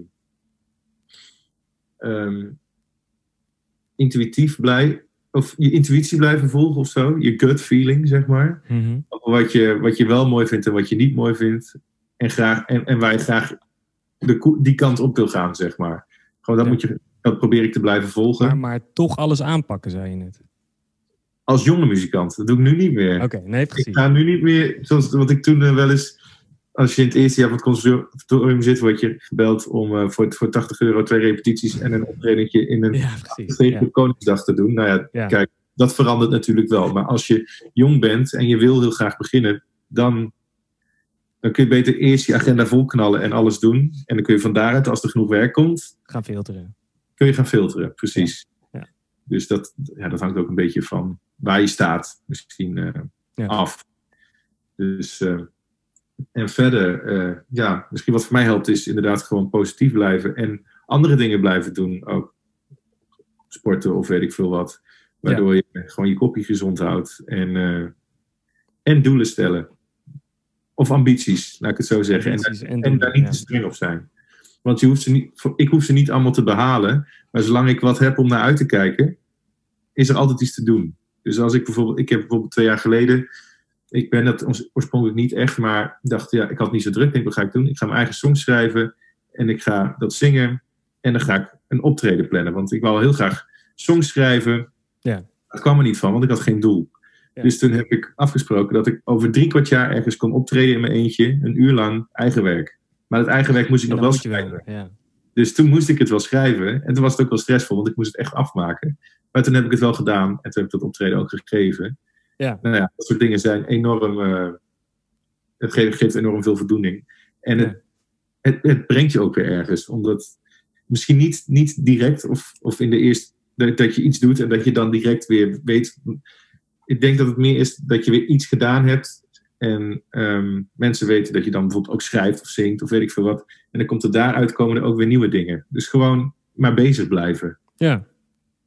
ehm, intuïtief blij, of je intuïtie blijven volgen of zo. Je gut feeling, zeg maar. Over wat je, wat je wel mooi vindt en wat je niet mooi vindt. En, graag, en, en waar je graag de, die kant op wil gaan, zeg maar. Gewoon dat, Ja. moet je, dat probeer ik te blijven volgen. Maar, maar toch alles aanpakken, zei je net. Als jonge muzikant. Dat doe ik nu niet meer. Oké, nee, Ik precies. ga nu niet meer, zoals wat ik toen eh, wel eens, als je in het eerste jaar van het conservatorium zit, word je gebeld om eh, voor, voor 80 euro twee repetities en een optredentje in een Ja. Koningsdag te doen. Nou ja, Ja. kijk, dat verandert natuurlijk wel. Maar als je jong bent en je wil heel graag beginnen, dan, dan kun je beter eerst je agenda volknallen en alles doen. En dan kun je van daaruit, als er genoeg werk komt, Gaan filteren. kun je gaan filteren. Precies. Dus dat, ja, dat hangt ook een beetje van waar je staat misschien eh, Ja. af. Dus, eh, en verder, eh, ja, misschien wat voor mij helpt is inderdaad gewoon positief blijven en andere dingen blijven doen. Ook sporten of weet ik veel wat. Waardoor je gewoon je kopje gezond houdt en, en doelen stellen. Of ambities, laat ik het zo zeggen. En, Ambities en en, doelen, daar niet ja. te streng op zijn. Want je hoeft ze niet, ik hoef ze niet allemaal te behalen. Maar zolang ik wat heb om naar uit te kijken, is er altijd iets te doen. Dus als ik bijvoorbeeld, ik heb bijvoorbeeld twee jaar geleden, ik ben dat oors- oorspronkelijk niet echt, maar dacht, ja, ik had niet zo druk. Ik denk, wat ga ik doen? Ik ga mijn eigen songs schrijven en ik ga dat zingen. En dan ga ik een optreden plannen. Want ik wou heel graag songs schrijven. Ja. Dat kwam er niet van, want ik had geen doel. Ja. Dus toen heb ik afgesproken dat ik over drie kwart jaar ergens kon optreden in mijn eentje, een uur lang eigen werk. Maar het eigen werk moest ik nog wel schrijven. Ja. Dus toen moest ik het wel schrijven. En toen was het ook wel stressvol, want ik moest het echt afmaken. Maar toen heb ik het wel gedaan. En toen heb ik dat optreden ook gegeven. Ja. Nou ja, dat soort dingen zijn enorm... eh, het geeft, geeft enorm veel voldoening. En het, het, het brengt je ook weer ergens. Omdat misschien niet, niet direct of, of in de eerste... Dat, dat je iets doet en dat je dan direct weer weet... Ik denk dat het meer is dat je weer iets gedaan hebt... En ehm, mensen weten dat je dan bijvoorbeeld ook schrijft of zingt of weet ik veel wat. En dan komt er daaruit komen er ook weer nieuwe dingen. Dus gewoon maar bezig blijven. ja,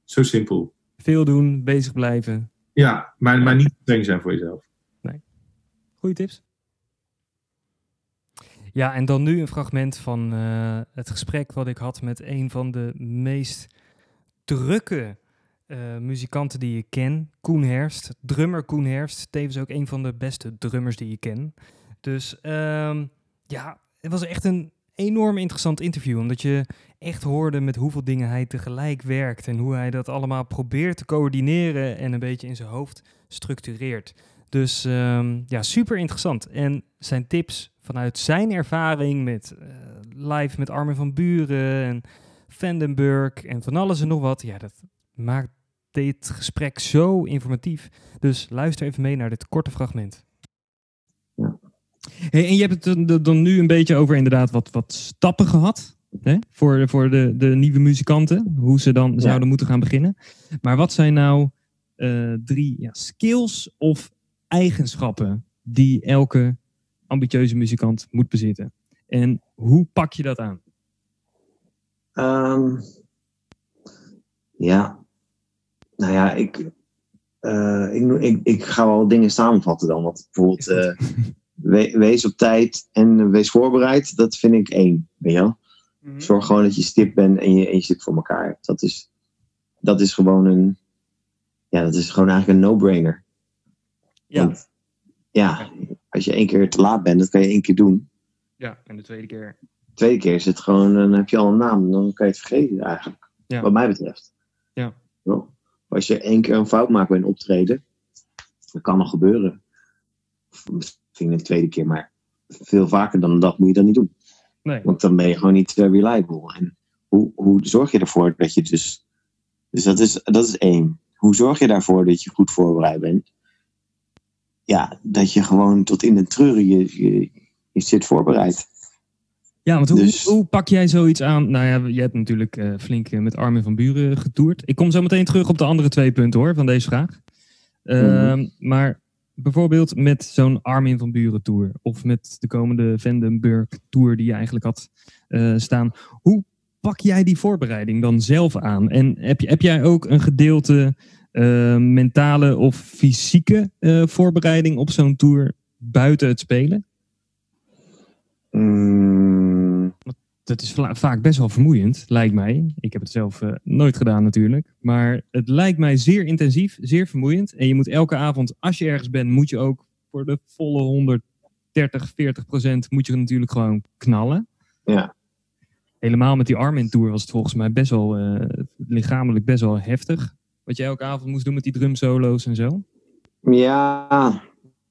Zo simpel. veel doen, bezig blijven. Ja, maar, maar niet streng zijn voor jezelf. Goeie tips. Ja, en dan nu een fragment van eh, het gesprek wat ik had met een van de meest drukke eh, muzikanten die ik ken. Koen Herst, drummer Koen Herst. Tevens ook een van de beste drummers die ik ken. Dus ehm, ja, het was echt een enorm interessant interview. Omdat je echt hoorde met hoeveel dingen hij tegelijk werkt. En hoe hij dat allemaal probeert te coördineren en een beetje in zijn hoofd structureert. Dus ehm, ja, super interessant. En zijn tips vanuit zijn ervaring met eh, live met Armin van Buren en Vandenberg en van alles en nog wat. Ja, dat maakt dit gesprek zo informatief. Dus luister even mee naar dit korte fragment. Hey, en je hebt het dan- nu een beetje over inderdaad wat, wat stappen gehad. Hè? Voor, voor de, de nieuwe muzikanten. Hoe ze dan zouden moeten gaan beginnen. Maar wat zijn nou eh, drie ja, skills of eigenschappen die elke ambitieuze muzikant moet bezitten? En hoe pak je dat aan? Ehm, ja, nou ja, ik, eh, ik, ik, ik ga wel dingen samenvatten dan. Want bijvoorbeeld, eh, we- wees op tijd en wees voorbereid, dat vind ik één. Weet je wel? Zorg gewoon dat je stip bent en je, en je zit voor elkaar hebt. Dat is, dat is gewoon een, ja, dat is gewoon eigenlijk een no-brainer. Ja. Want, ja, als je één keer te laat bent, dat kan je één keer doen. Ja, en de tweede keer. tweede keer is het gewoon, dan heb je al een naam, dan kan je het vergeten eigenlijk. Ja. Wat mij betreft. Ja. Als je één keer een fout maakt bij een optreden, dat kan nog gebeuren. Een tweede keer, maar veel vaker dan een dag moet je dat niet doen. Nee. Want dan ben je gewoon niet eh, reliable. En hoe, hoe zorg je ervoor dat je dus. Dus dat is, dat is één. Hoe zorg je daarvoor dat je goed voorbereid bent? Ja, dat je gewoon tot in de treuren je, je, je zit voorbereid. Ja, want hoe, Dus- hoe pak jij zoiets aan? Nou ja, je hebt natuurlijk eh, flink eh, met Armin van Buren getoerd. Ik kom zo meteen terug op de andere twee punten hoor, van deze vraag. Ehm, Maar bijvoorbeeld met zo'n Armin van Buren tour. Of met de komende Vandenberg tour die je eigenlijk had eh, staan. Hoe pak jij die voorbereiding dan zelf aan? En heb, heb jij ook een gedeelte eh, mentale of fysieke eh, voorbereiding op zo'n tour buiten het spelen? Mm, Dat is vaak best wel vermoeiend, lijkt mij. Ik heb het zelf eh, nooit gedaan natuurlijk. Maar het lijkt mij zeer intensief, zeer vermoeiend. En je moet elke avond, als je ergens bent, moet je ook voor de volle 130, 40 procent moet je natuurlijk gewoon knallen. Ja. Helemaal met die Armin Tour was het volgens mij best wel eh, lichamelijk best wel heftig. Wat je elke avond moest doen met die drumsolo's en zo. Ja,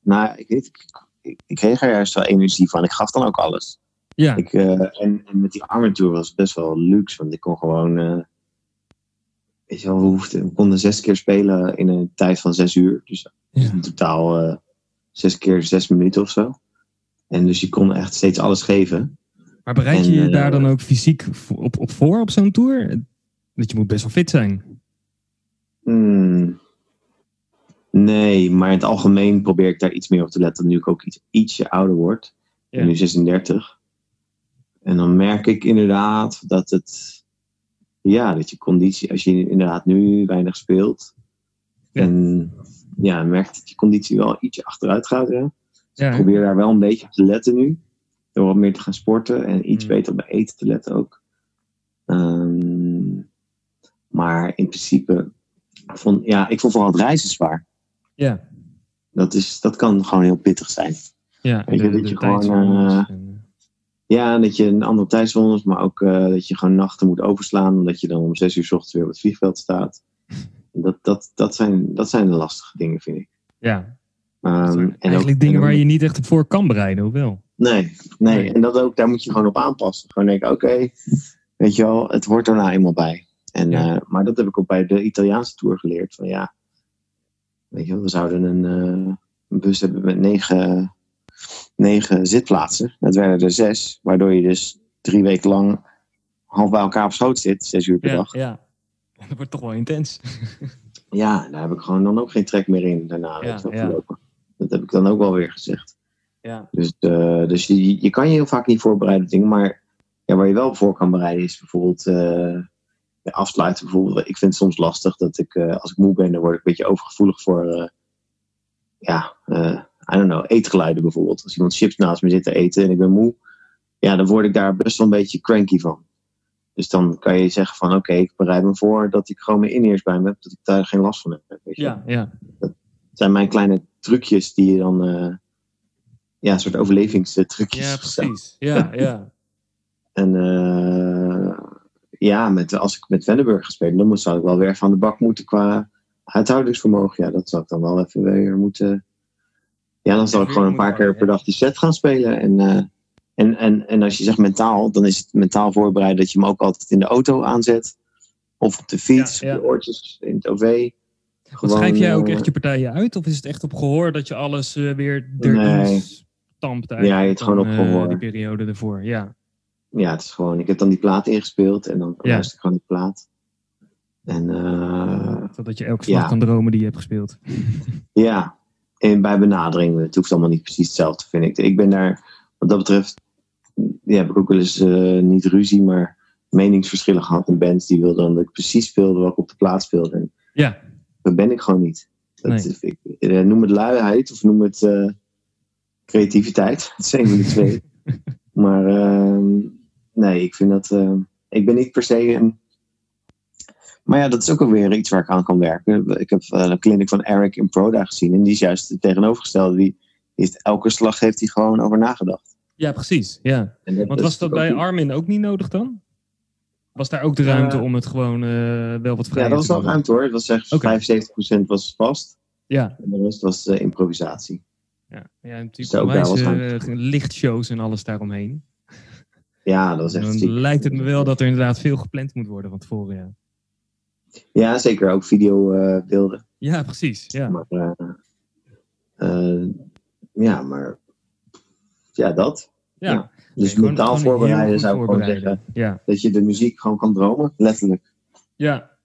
nou, ik weet, ik, ik, ik kreeg er juist wel energie van. Ik gaf dan ook alles. Ja, Ik, eh, en, en met die Armature was het best wel luxe, want ik kon gewoon, eh, weet je wel, we, hoefden, we konden zes keer spelen in een tijd van zes uur. Dus Ja. in totaal eh, zes keer zes minuten of zo. En dus je kon echt steeds alles geven. maar bereid je En, je daar dan ook fysiek op, op voor op zo'n tour? Dat je moet best wel fit zijn. Hmm. Nee, maar in het algemeen probeer ik daar iets meer op te letten. Nu ik ook iets, ietsje ouder word. Ik Ja. ben nu 36. En dan merk ik inderdaad dat het... Ja, dat je conditie... Als je inderdaad nu weinig speelt... Ja. En ja, dan merk je dat je conditie wel ietsje achteruit gaat. Ja. Ja, Ik hè? probeer daar wel een beetje op te letten nu. Door wat meer te gaan sporten en iets Mm. beter op eten te letten ook. Ehm, maar in principe, vond, ja, ik vond vooral het reizen zwaar. ja. Dat, is, dat kan gewoon heel pittig zijn. ja. Weet je, de- dat de je gewoon, en, Ja, dat je een andere tijdzone is, maar ook eh, dat je gewoon nachten moet overslaan. Omdat je dan om zes uur 's ochtends weer op het vliegveld staat. Dat, dat, dat, zijn, dat zijn de lastige dingen, vind ik. ja. Ehm, en ook- eigenlijk dingen en waar je niet echt op voor kan bereiden, of wel? Nee, nee. Nee. En dat ook, daar moet je gewoon op aanpassen. Gewoon denken, oké, weet je wel, het hoort er nou eenmaal bij. En, Ja. eh, maar dat heb ik ook bij de Italiaanse tour geleerd. Van ja, weet je wel, we zouden een, eh, een bus hebben met negen, negen zitplaatsen. Dat werden er zes, waardoor je dus drie weken lang half bij elkaar op schoot zit, zes uur per Ja, dag. ja. Dat wordt toch wel intens. Ja, daar heb ik gewoon dan ook geen trek meer in daarna. Ja, wel, ja. Dat heb ik dan ook wel weer gezegd. Ja. Dus, eh, dus je, je kan je heel vaak niet voorbereiden op dingen, maar ja, waar je wel voor kan bereiden is bijvoorbeeld ja, afsluiten. Bijvoorbeeld. Ik vind het soms lastig dat ik, eh, als ik moe ben, dan word ik een beetje overgevoelig voor, ja, I don't know, eetgeluiden bijvoorbeeld. Als iemand chips naast me zit te eten en ik ben moe, ja, dan word ik daar best wel een beetje cranky van. Dus dan kan je zeggen van, oké, ik bereid me voor dat ik gewoon mijn in-ears bij me heb, dat ik daar geen last van heb. Weet je? Ja, ja. Het zijn mijn kleine trucjes die je dan, eh, ja, een soort overlevingstrucjes. Ja, precies. Ja, ja. En eh, ja, met, als ik met Venneburg gespeeld, dan moet- zou ik wel weer van de bak moeten qua uithoudingsvermogen. Ja, dat zou ik dan wel even weer moeten. Ja, dan zal ik weer gewoon een paar keer per dag die set gaan spelen. En, eh, en, en, en als je zegt mentaal, dan is het mentaal voorbereid dat je hem ook altijd in de auto aanzet. Of op de fiets, Ja, ja. op je oortjes, in het OV. Schrijf jij ook eh, echt je partijen uit? Of is het echt op gehoor dat je alles eh, weer Nee. stampt Ja, eigenlijk? het gewoon op eh, gehoor. die periode ervoor, ja. ja, het is gewoon, ik heb dan die plaat ingespeeld en dan Ja. luister ik gewoon die plaat. En eh, Zodat je elke slag Ja. kan dromen die je hebt gespeeld. ja, en bij benadering, het hoeft allemaal niet precies hetzelfde, vind ik. Ik ben daar, wat dat betreft, ja, heb ik ook wel eens eh, niet ruzie, maar meningsverschillen gehad in bands die wilden dan dat ik precies speelde wat ik op de plaat speelde. Ja, dat ben ik gewoon niet. Dat, Nee. ik, eh, noem het luiheid of noem het eh, creativiteit. Het zijn van de twee. maar ehm, nee, ik vind dat. eh, ik ben niet per se een. Maar ja, dat is ook alweer iets waar ik aan kan werken. Ik heb een clinic van Eric in Proda gezien. En die is juist het tegenovergestelde. Die, heeft, elke slag heeft hij gewoon over nagedacht. ja precies. Ja. Want was dat bij Armin ook niet nodig dan? Was daar ook de ruimte Eh, om het gewoon eh, wel wat vrijer Ja, dat was wel ruimte hoor. Het was echt Oké. 75% was vast. Ja, En de rest was eh, improvisatie. ja. ja natuurlijk Dus eh, lichtshows en alles daaromheen. Ja, dat was echt Dan ziek. lijkt het me wel dat er inderdaad veel gepland moet worden van tevoren. Ja, Ja, zeker ook videobeelden. ja precies. Ja. Maar, eh, eh, ja, maar ja, dat. Ja. Ja. Dus gewoon- mentaal gewoon voorbereiden zou ik gewoon zeggen. Ja. Dat je de muziek gewoon kan dromen, letterlijk. ja.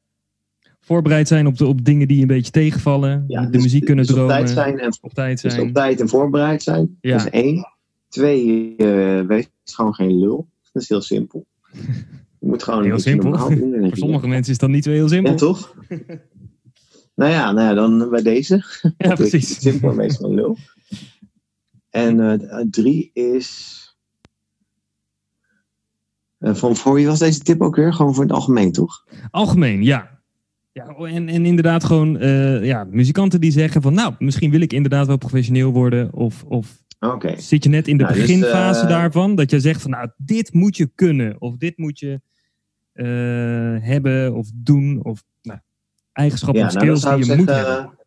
Voorbereid zijn op, de, op dingen die een beetje tegenvallen. Ja, de dus- muziek kunnen dus dromen. Op tijd zijn en, op tijd dus zijn. op tijd en voorbereid zijn. Ja. Dat is één. Twee, eh, wees gewoon geen lul. Dat is heel simpel. Je moet gewoon Heel simpel. doen. Voor je- sommige mensen is dat niet zo heel simpel. Ja, toch? nou ja, nou ja, dan bij deze. Ja, precies. Simpel meestal lul. En eh, drie is... eh, van, voor wie was deze tip ook weer? Gewoon voor het algemeen, toch? Algemeen, ja. ja en, en inderdaad gewoon eh, ja, muzikanten die zeggen van... nou, misschien wil ik inderdaad wel professioneel worden. Of, of zit je net in de Nou, dus, beginfase eh, daarvan. Dat je zegt van nou, dit moet je kunnen. Of dit moet je eh, hebben of doen. Of nou, eigenschappen of nou, dan skills zou die ik je moet zeggen, hebben.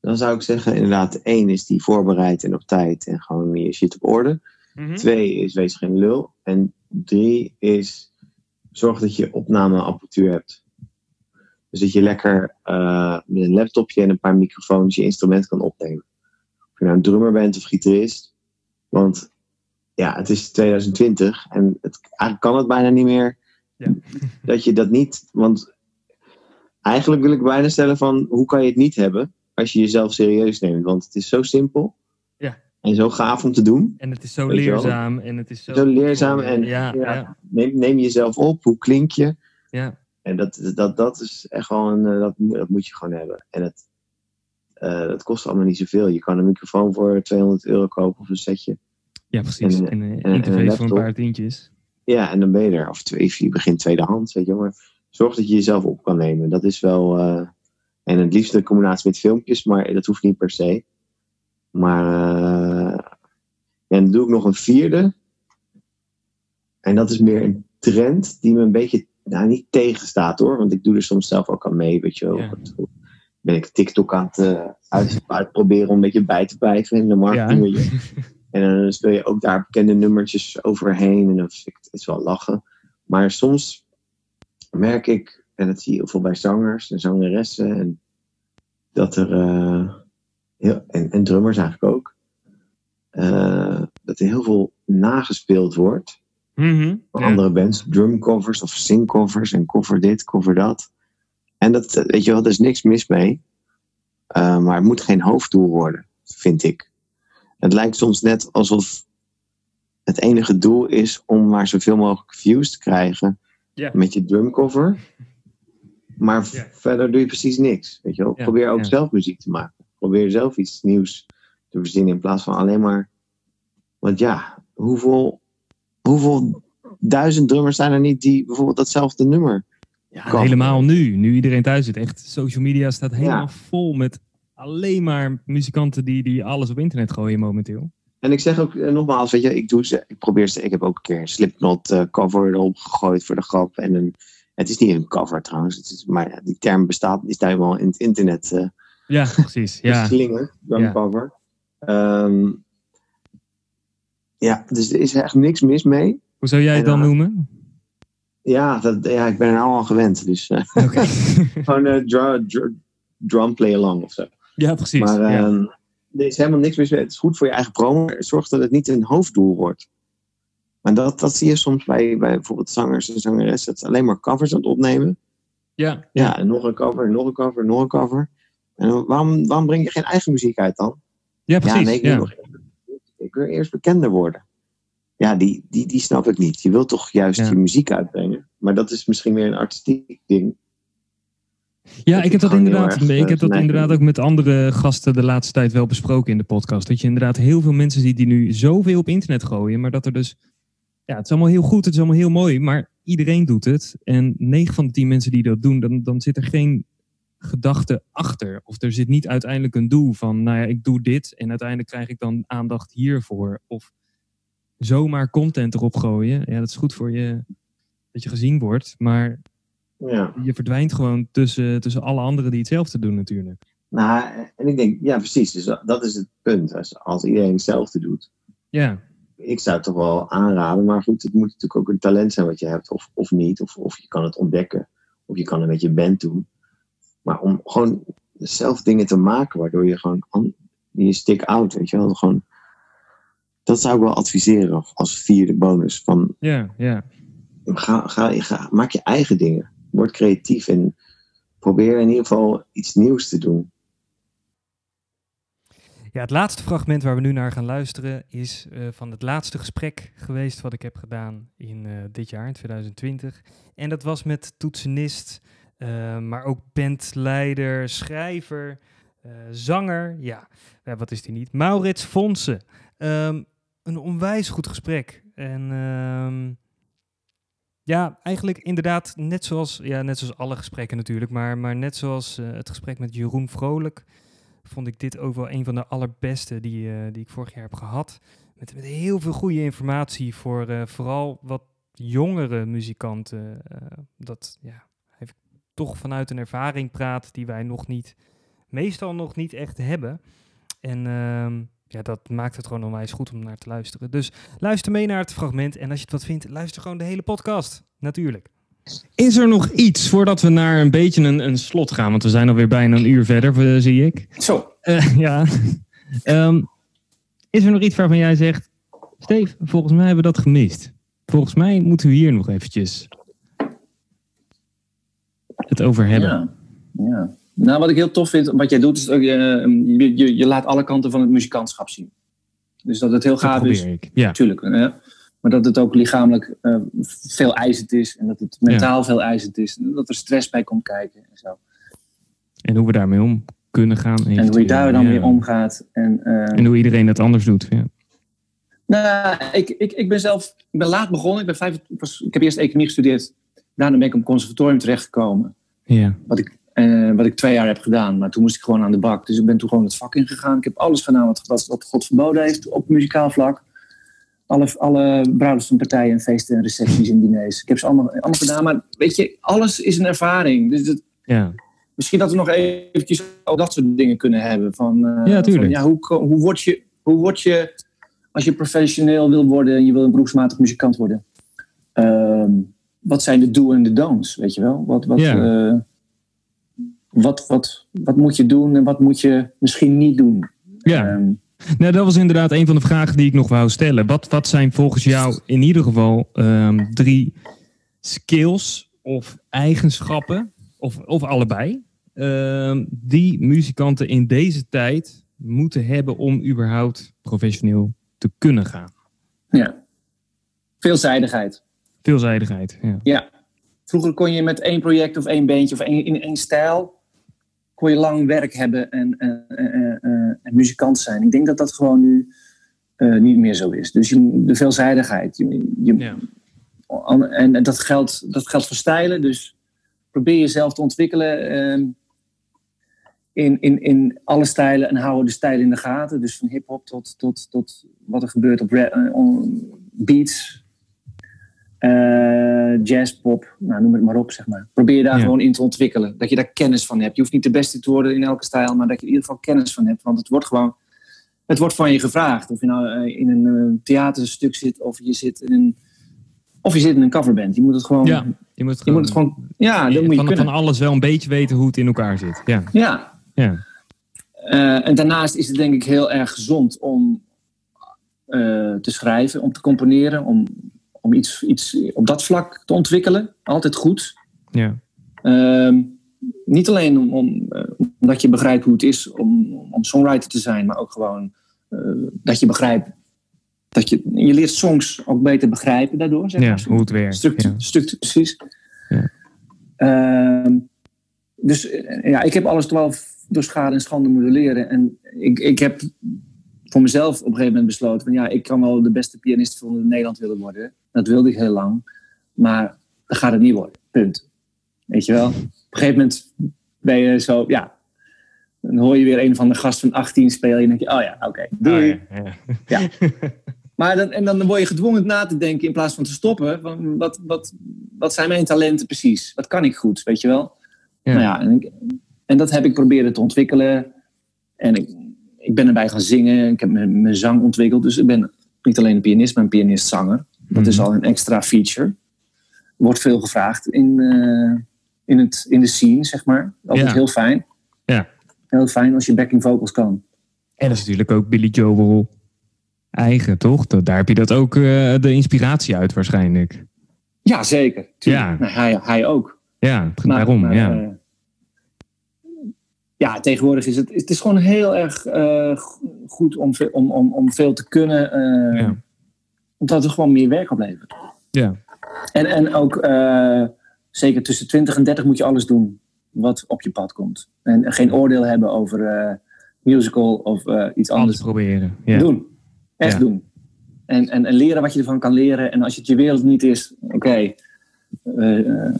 Dan zou ik zeggen, inderdaad, één is die voorbereid en op tijd en gewoon je shit op orde. Mhm. Twee is wees geen lul. En drie is zorg dat je opnameapparatuur hebt. Dus dat je lekker eh, met een laptopje en een paar microfoons je instrument kan opnemen. Of je nou een drummer bent of gitarist. Want ja, het is 2020 en het, eigenlijk kan het bijna niet meer. Ja. Dat je dat niet. Want eigenlijk wil ik bijna stellen van hoe kan je het niet hebben? als je jezelf serieus neemt. Want het is zo simpel. Ja. En zo gaaf om te doen. En het is zo leerzaam en het is zo... Zo leerzaam en Ja. Neem, neem jezelf op. Hoe klink je? Ja. En dat, dat, dat is echt een... eh, Dat, dat moet je gewoon hebben. En het, eh, dat kost allemaal niet zoveel. Je kan een microfoon voor 200 euro kopen of een setje. Ja, precies. En, En, en- en een interface voor een paar tientjes. Ja, en dan ben je er. Of twee, je begint tweedehands, weet je. Maar zorg dat je jezelf op kan nemen. Dat is wel... eh, en het liefst in combinatie met filmpjes, maar dat hoeft niet per se. Maar... eh, en dan doe ik nog een vierde. En dat is meer een trend die me een beetje... Nou, niet tegenstaat hoor. Want ik doe er soms zelf ook aan mee, weet je wel. Ben ik TikTok aan het eh, uit, uitproberen om een beetje bij te blijven in de marketing. Ja. En dan speel je ook daar bekende nummertjes overheen. En dan vind ik het is wel lachen. Maar soms merk ik, en dat zie je heel veel bij zangers en zangeressen, en dat er, eh, heel, en, en drummers eigenlijk ook, eh, dat er heel veel nagespeeld wordt. Ja. andere bands, drumcovers of singcovers en cover dit, cover dat. En dat, eh, weet je wel, er is niks mis mee. Eh, maar het moet geen hoofddoel worden, vind ik. Het lijkt soms net alsof het enige doel is om maar zoveel mogelijk views te krijgen met je drumcover. Maar verder doe je precies niks. Weet je wel? Probeer ook zelf muziek te maken. Probeer zelf iets nieuws te verzinnen in plaats van alleen maar. Want ja, hoeveel, hoeveel duizend drummers zijn er niet die bijvoorbeeld datzelfde nummer. Ja, helemaal nu. Nu iedereen thuis zit. Echt, social media staat helemaal Ja. vol met alleen maar muzikanten die, die alles op internet gooien momenteel. En ik zeg ook eh, nogmaals, weet je, ik, doe ze, ik probeer ze. Ik heb ook een keer een Slipknot eh, cover erop gegooid voor de grap. En een, het is niet een cover trouwens, het is, maar die term bestaat, is daar helemaal in het internet eh Ja, precies. Ja. geslingerd, drum Ja. cover. Ehm, ja, dus er is echt niks mis mee. Hoe zou jij het dan noemen? Ja, dat, ja, ik ben er al gewend. Dus gewoon dra- drum play along of zo. Ja, precies. Maar ja. ehm, er is helemaal niks mis mee. Het is goed voor je eigen promo. Zorg dat het niet een hoofddoel wordt. Maar dat, dat zie je soms bij, bij bijvoorbeeld zangers en zangeressen. Dat ze alleen maar covers aan het opnemen. Ja, Ja, en nog een cover, nog een cover, nog een cover. En waarom, waarom breng je geen eigen muziek uit dan? Ja, precies, Ja, nee, ik, wil nog eerst- ik wil eerst bekender worden. Ja, die, die, die snap ik niet. Je wilt toch juist Ja. je muziek uitbrengen. Maar dat is misschien weer een artistiek ding. Ja, Dat ik heb ik dat inderdaad, erg, ik eh, heb dat inderdaad ook met andere gasten de laatste tijd wel besproken in de podcast. Dat je inderdaad heel veel mensen ziet die nu zoveel op internet gooien, maar dat er dus, ja, het is allemaal heel goed, het is allemaal heel mooi, maar iedereen doet het. En 9 van de 10 mensen die dat doen, dan, dan zit er geen gedachte achter. Of er zit niet uiteindelijk een doel van, nou ja, ik doe dit en uiteindelijk krijg ik dan aandacht hiervoor. Of zomaar content erop gooien. Ja, dat is goed voor je, dat je gezien wordt, maar Ja. je verdwijnt gewoon tussen, tussen alle anderen die hetzelfde doen natuurlijk. Nou, en ik denk, ja, precies. Dus dat, is het punt. Als, als iedereen hetzelfde doet. Ja, Ik zou het toch wel aanraden. Maar goed, het moet natuurlijk ook een talent zijn wat je hebt. Of, of niet. Of, of je kan het ontdekken. Of je kan het met je band doen. Maar om gewoon zelf dingen te maken. Waardoor je gewoon je stick out. Weet je wel. Gewoon, dat zou ik wel adviseren. Als vierde bonus. Van, ja, ja. ga, ga, ga, maak je eigen dingen. Word creatief. En probeer in ieder geval iets nieuws te doen. Ja, het laatste fragment waar we nu naar gaan luisteren is eh, van het laatste gesprek geweest wat ik heb gedaan in eh, dit jaar, in 2020. En dat was met toetsenist, eh, maar ook bandleider, schrijver, zanger. Ja, ja, wat is die niet? Maurits Fonsen. Ehm, een onwijs goed gesprek. En ehm, ja, eigenlijk inderdaad net zoals, ja, net zoals alle gesprekken natuurlijk, maar, maar net zoals eh, het gesprek met Jeroen Vrolijk vond ik dit ook wel een van de allerbeste die, eh, die ik vorig jaar heb gehad. Met, met heel veel goede informatie voor eh, vooral wat jongere muzikanten. dat ja, hij toch vanuit een ervaring praat die wij nog niet, meestal nog niet echt hebben. En ehm, ja, dat maakt het gewoon onwijs goed om naar te luisteren. Dus luister mee naar het fragment. En als je het wat vindt, luister gewoon de hele podcast. Natuurlijk. Is er nog iets voordat we naar een beetje een, een slot gaan? Want we zijn alweer bijna een uur verder, eh, zie ik. Zo. ja. Ehm, is er nog iets waarvan jij zegt... Steve, volgens mij hebben we dat gemist. Volgens mij moeten we hier nog eventjes het over hebben. Ja. ja. Nou, wat ik heel tof vind, wat jij doet, is dat je, je, laat alle kanten van het muzikantschap zien. Dus dat het heel Dat gaaf is. probeer ik. Ja. Tuurlijk. hè. Maar dat het ook lichamelijk eh, veel eisend is. En dat het mentaal veel eisend is. En dat er stress bij komt kijken. En, zo. En hoe we daarmee om kunnen gaan. en hoe je daar dan ja. mee omgaat. En, eh, En hoe iedereen het anders doet. Ja. Nou, ik, ik, ik ben zelf ik ben laat begonnen. Ik, ben vijf, ik, was, ik heb eerst economie gestudeerd. Daarna ben ik op het conservatorium terechtgekomen. Ja. Wat ik, eh, wat ik twee jaar heb gedaan. Maar toen moest ik gewoon aan de bak. Dus ik ben toen gewoon het vak ingegaan. Ik heb alles gedaan wat, wat, wat God verboden heeft op muzikaal vlak. Alle, alle bruiloftspartijen en feesten en recepties en diners. Ik heb ze allemaal, allemaal gedaan. Maar weet je, alles is een ervaring. Dus het, Ja. misschien dat we nog eventjes ook dat soort dingen kunnen hebben. Van, eh, Ja, tuurlijk. van, ja, hoe, hoe, word je, hoe word je, als je professioneel wil worden en je wil een beroepsmatig muzikant worden, ehm, wat zijn de do en de don'ts, weet je wel? Wat, wat, Ja. Wat, wat, wat moet je doen en wat moet je misschien niet doen? Ja. Ehm, Nou, dat was inderdaad een van de vragen die ik nog wou stellen. Wat, wat zijn volgens jou in ieder geval ehm, drie skills of eigenschappen, of, of allebei, ehm, die muzikanten in deze tijd moeten hebben om überhaupt professioneel te kunnen gaan? ja. Veelzijdigheid. Veelzijdigheid. Ja. Ja. Vroeger kon je met één project of één beentje of één, in één stijl... kon je lang werk hebben en, en, en, en- muzikant zijn. Ik denk dat dat gewoon nu eh, niet meer zo is. Dus je, de veelzijdigheid. Je, je, En dat geldt, dat geldt voor stijlen. Dus probeer jezelf te ontwikkelen ehm, in, in, in alle stijlen... en hou de stijlen in de gaten. Dus van hip-hop tot, tot, tot wat er gebeurt op eh, on- beats... Eh, jazz, pop, nou, noem het maar op, zeg maar. Probeer je daar Ja. gewoon in te ontwikkelen. Dat je daar kennis van hebt. Je hoeft niet de beste te worden in elke stijl, maar dat je in ieder geval kennis van hebt. Want het wordt gewoon, het wordt van je gevraagd. Of je nou eh, in een eh, theaterstuk zit, of je zit in een, of je zit in een coverband. Je moet het gewoon, Ja, je moet het je moet het gewoon, ja, dat moet je van, van alles wel een beetje weten hoe het in elkaar zit. Ja. Ja. Ja. En daarnaast is het denk ik heel erg gezond om te schrijven, om te componeren, om, om iets, iets op dat vlak te ontwikkelen. Altijd goed. Ja. Ehm, niet alleen om, om, eh, omdat je begrijpt hoe het is om, om songwriter te zijn, maar ook gewoon eh, dat je begrijpt dat je, je leert songs ook beter begrijpen daardoor. Zeg Ja, maar. hoe het werkt. Ja. precies. Ja. Ehm, dus eh, ja, ik heb alles wel door schade en schande moeten leren. En ik, ik heb voor mezelf op een gegeven moment besloten: van ja, ik kan wel de beste pianist van Nederland willen worden. Dat wilde ik heel lang. Maar dat gaat het niet worden. Punt. Weet je wel? Op een gegeven moment ben je zo, ja. Dan hoor je weer een van de gast van 18 spelen. En dan denk je, oh ja, oké, doei. Ah, ja, ja. Ja. Maar dan, en dan word je gedwongen na te denken in plaats van te stoppen. Van wat, wat, wat zijn mijn talenten precies? Wat kan ik goed, weet je wel? Ja. Nou ja, en, ik- en dat heb ik proberen te ontwikkelen. En ik, ik ben erbij gaan zingen. Ik heb mijn, mijn zang ontwikkeld. Dus ik ben niet alleen een pianist, maar een pianist-zanger. Dat is Mhm. al een extra feature. Wordt veel gevraagd in, eh, in, het, in de scene, zeg maar. Altijd Ja. heel fijn. Ja. Heel fijn als je backing vocals kan. En dat is natuurlijk ook Billy Joel eigen, toch? Daar heb je dat ook eh, de inspiratie uit waarschijnlijk. Ja, zeker. Tuurlijk. Ja. Nou, hij, hij ook. Ja, Maar- daarom. maar, ja. eh, ja, tegenwoordig is het, het is gewoon heel erg go- goed om, om, om, om veel te kunnen. Ja. Omdat het gewoon meer werk oplevert. ja. En, en ook eh, zeker tussen 20 en 30 moet je alles doen wat op je pad komt. En, geen oordeel hebben over eh, musical of eh, iets Alles anders. proberen. Ja. Doen. Echt Ja. doen. En, en, en leren wat je ervan kan leren. En als het je wereld niet is, oké,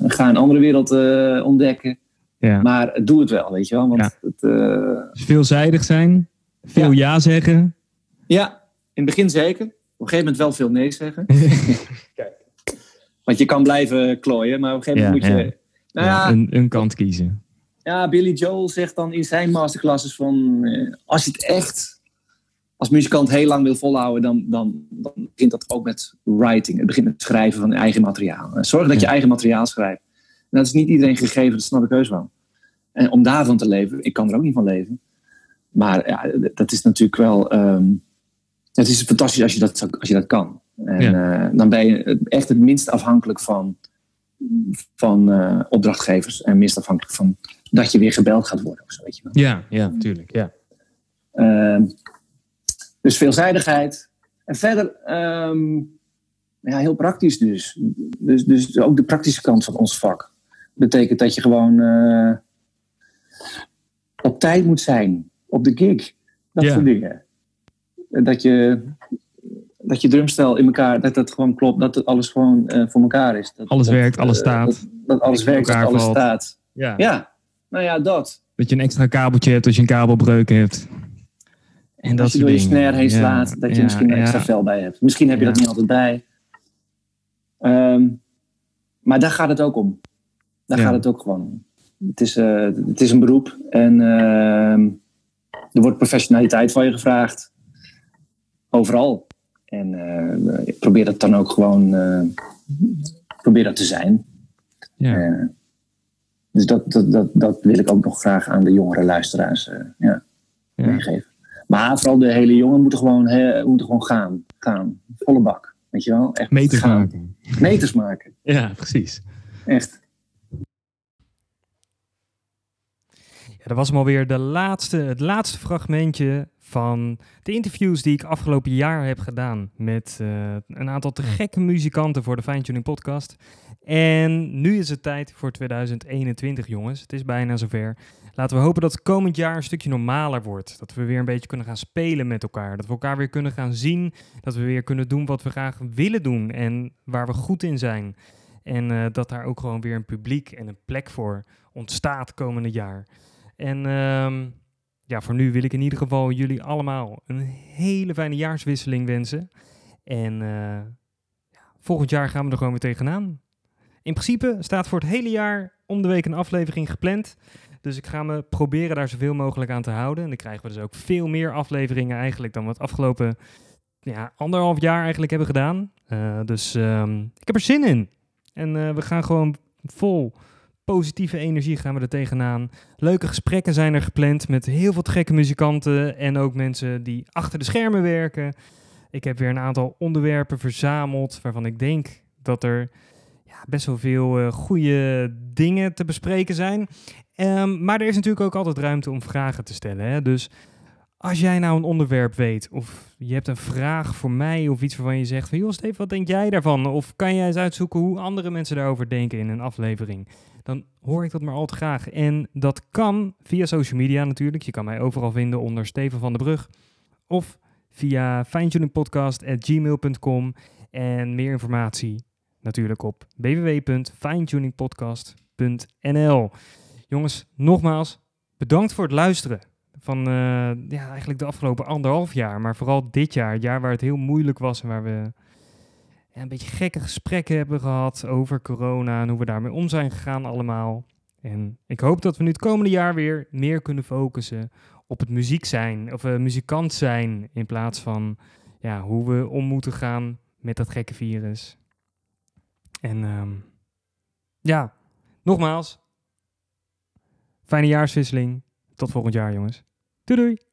ga een andere wereld eh, ontdekken. Ja. Maar doe het wel, weet je wel. Want Ja. het, eh, Dus veelzijdig zijn, veel ja, zeggen. ja, in het begin zeker. Op een gegeven moment wel veel nee zeggen. Want je kan blijven klooien, maar op een gegeven Ja, moment moet je... Nou Ja, ja, een, een kant kiezen. Ja, Billy Joel zegt dan in zijn masterclasses van... eh, als je het echt als muzikant heel lang wil volhouden... dan, dan, dan begint dat ook met writing. Het begint met schrijven van eigen materiaal. En Zorg dat je eigen materiaal schrijft. En dat is niet iedereen gegeven, dat snap ik heus wel. En om daarvan te leven, ik kan er ook niet van leven. Maar ja, dat is natuurlijk wel... ehm, het is fantastisch als je dat, als je dat kan. En eh, dan ben je echt het minst afhankelijk van, van eh, opdrachtgevers. En minst afhankelijk van dat je weer gebeld gaat worden of zo, weet je wel. Ja, ja, tuurlijk. Ja. Ehm, dus veelzijdigheid. En verder, ehm, ja, heel praktisch dus. dus. Dus ook de praktische kant van ons vak. Betekent dat je gewoon eh, op tijd moet zijn. Op de gig. Dat Ja. soort dingen. Dat je, dat je drumstel in elkaar, dat dat gewoon klopt. Dat het alles gewoon eh, voor elkaar is. Dat, Alles dat, werkt, alles eh, staat. Dat, dat alles werkt, dat alles valt. staat. Ja. Ja, nou ja, dat. Dat je een extra kabeltje hebt als je een kabelbreuk hebt. En dat Als je door je snare heen Ja, slaat, dat je ja, misschien een extra vel bij hebt. Misschien heb je dat niet altijd bij. Ehm, maar daar gaat het ook om. Daar gaat het ook gewoon om. Het is, eh, het is een beroep en ehm, er wordt professionaliteit van je gevraagd. Overal. En eh, ik probeer dat dan ook gewoon eh, probeer dat te zijn. Ja. Eh, dus dat, dat, dat, dat wil ik ook nog graag aan de jongere luisteraars eh, ja, Ja. meegeven. Maar vooral de hele jongen moeten gewoon, hè, moeten gewoon gaan. Gaan. Volle bak. Weet je wel? Echt Meters gaan. maken. Meters maken. Ja, precies. Echt. Ja, dat was hem alweer de laatste, het laatste fragmentje van de interviews die ik afgelopen jaar heb gedaan met eh, een aantal te gekke muzikanten voor de Fine Tuning Podcast. En nu is het tijd voor 2021, jongens. Het is bijna zover. Laten we hopen dat het komend jaar een stukje normaler wordt. Dat we weer een beetje kunnen gaan spelen met elkaar. Dat we elkaar weer kunnen gaan zien. Dat we weer kunnen doen wat we graag willen doen en waar we goed in zijn. En eh, dat daar ook gewoon weer een publiek en een plek voor ontstaat komende jaar. En ehm, ja, voor nu wil ik in ieder geval jullie allemaal een hele fijne jaarswisseling wensen. En eh, volgend jaar gaan we er gewoon weer tegenaan. In principe staat voor het hele jaar om de week een aflevering gepland. Dus ik ga me proberen daar zoveel mogelijk aan te houden. En dan krijgen we dus ook veel meer afleveringen eigenlijk dan het afgelopen ja, anderhalf jaar eigenlijk hebben gedaan. Eh, dus ehm, ik heb er zin in. En eh, we gaan gewoon vol positieve energie gaan we er tegenaan. Leuke gesprekken zijn er gepland met heel veel gekke muzikanten en ook mensen die achter de schermen werken. Ik heb weer een aantal onderwerpen verzameld waarvan ik denk dat er ja, best wel veel eh, goede dingen te bespreken zijn. Ehm, maar er is natuurlijk ook altijd ruimte om vragen te stellen. Hè? Dus als jij nou een onderwerp weet, of je hebt een vraag voor mij, of iets waarvan je zegt van, joh Steve, wat denk jij daarvan? Of kan jij eens uitzoeken hoe andere mensen daarover denken in een aflevering? Dan hoor ik dat maar al te graag. En dat kan via social media natuurlijk. Je kan mij overal vinden onder Steven van der Brug. Of via finetuningpodcast.gmail.com. En meer informatie natuurlijk op www.finetuningpodcast.nl. Jongens, nogmaals, bedankt voor het luisteren. Van eh, ja, eigenlijk de afgelopen anderhalf jaar, maar vooral dit jaar. Het jaar waar het heel moeilijk was en waar we ja, een beetje gekke gesprekken hebben gehad over corona en hoe we daarmee om zijn gegaan allemaal. En ik hoop dat we nu het komende jaar weer meer kunnen focussen op het muziek zijn, of eh, muzikant zijn, in plaats van ja, hoe we om moeten gaan met dat gekke virus. En ehm, ja, nogmaals, fijne jaarswisseling. Tot volgend jaar, jongens. Doei doei!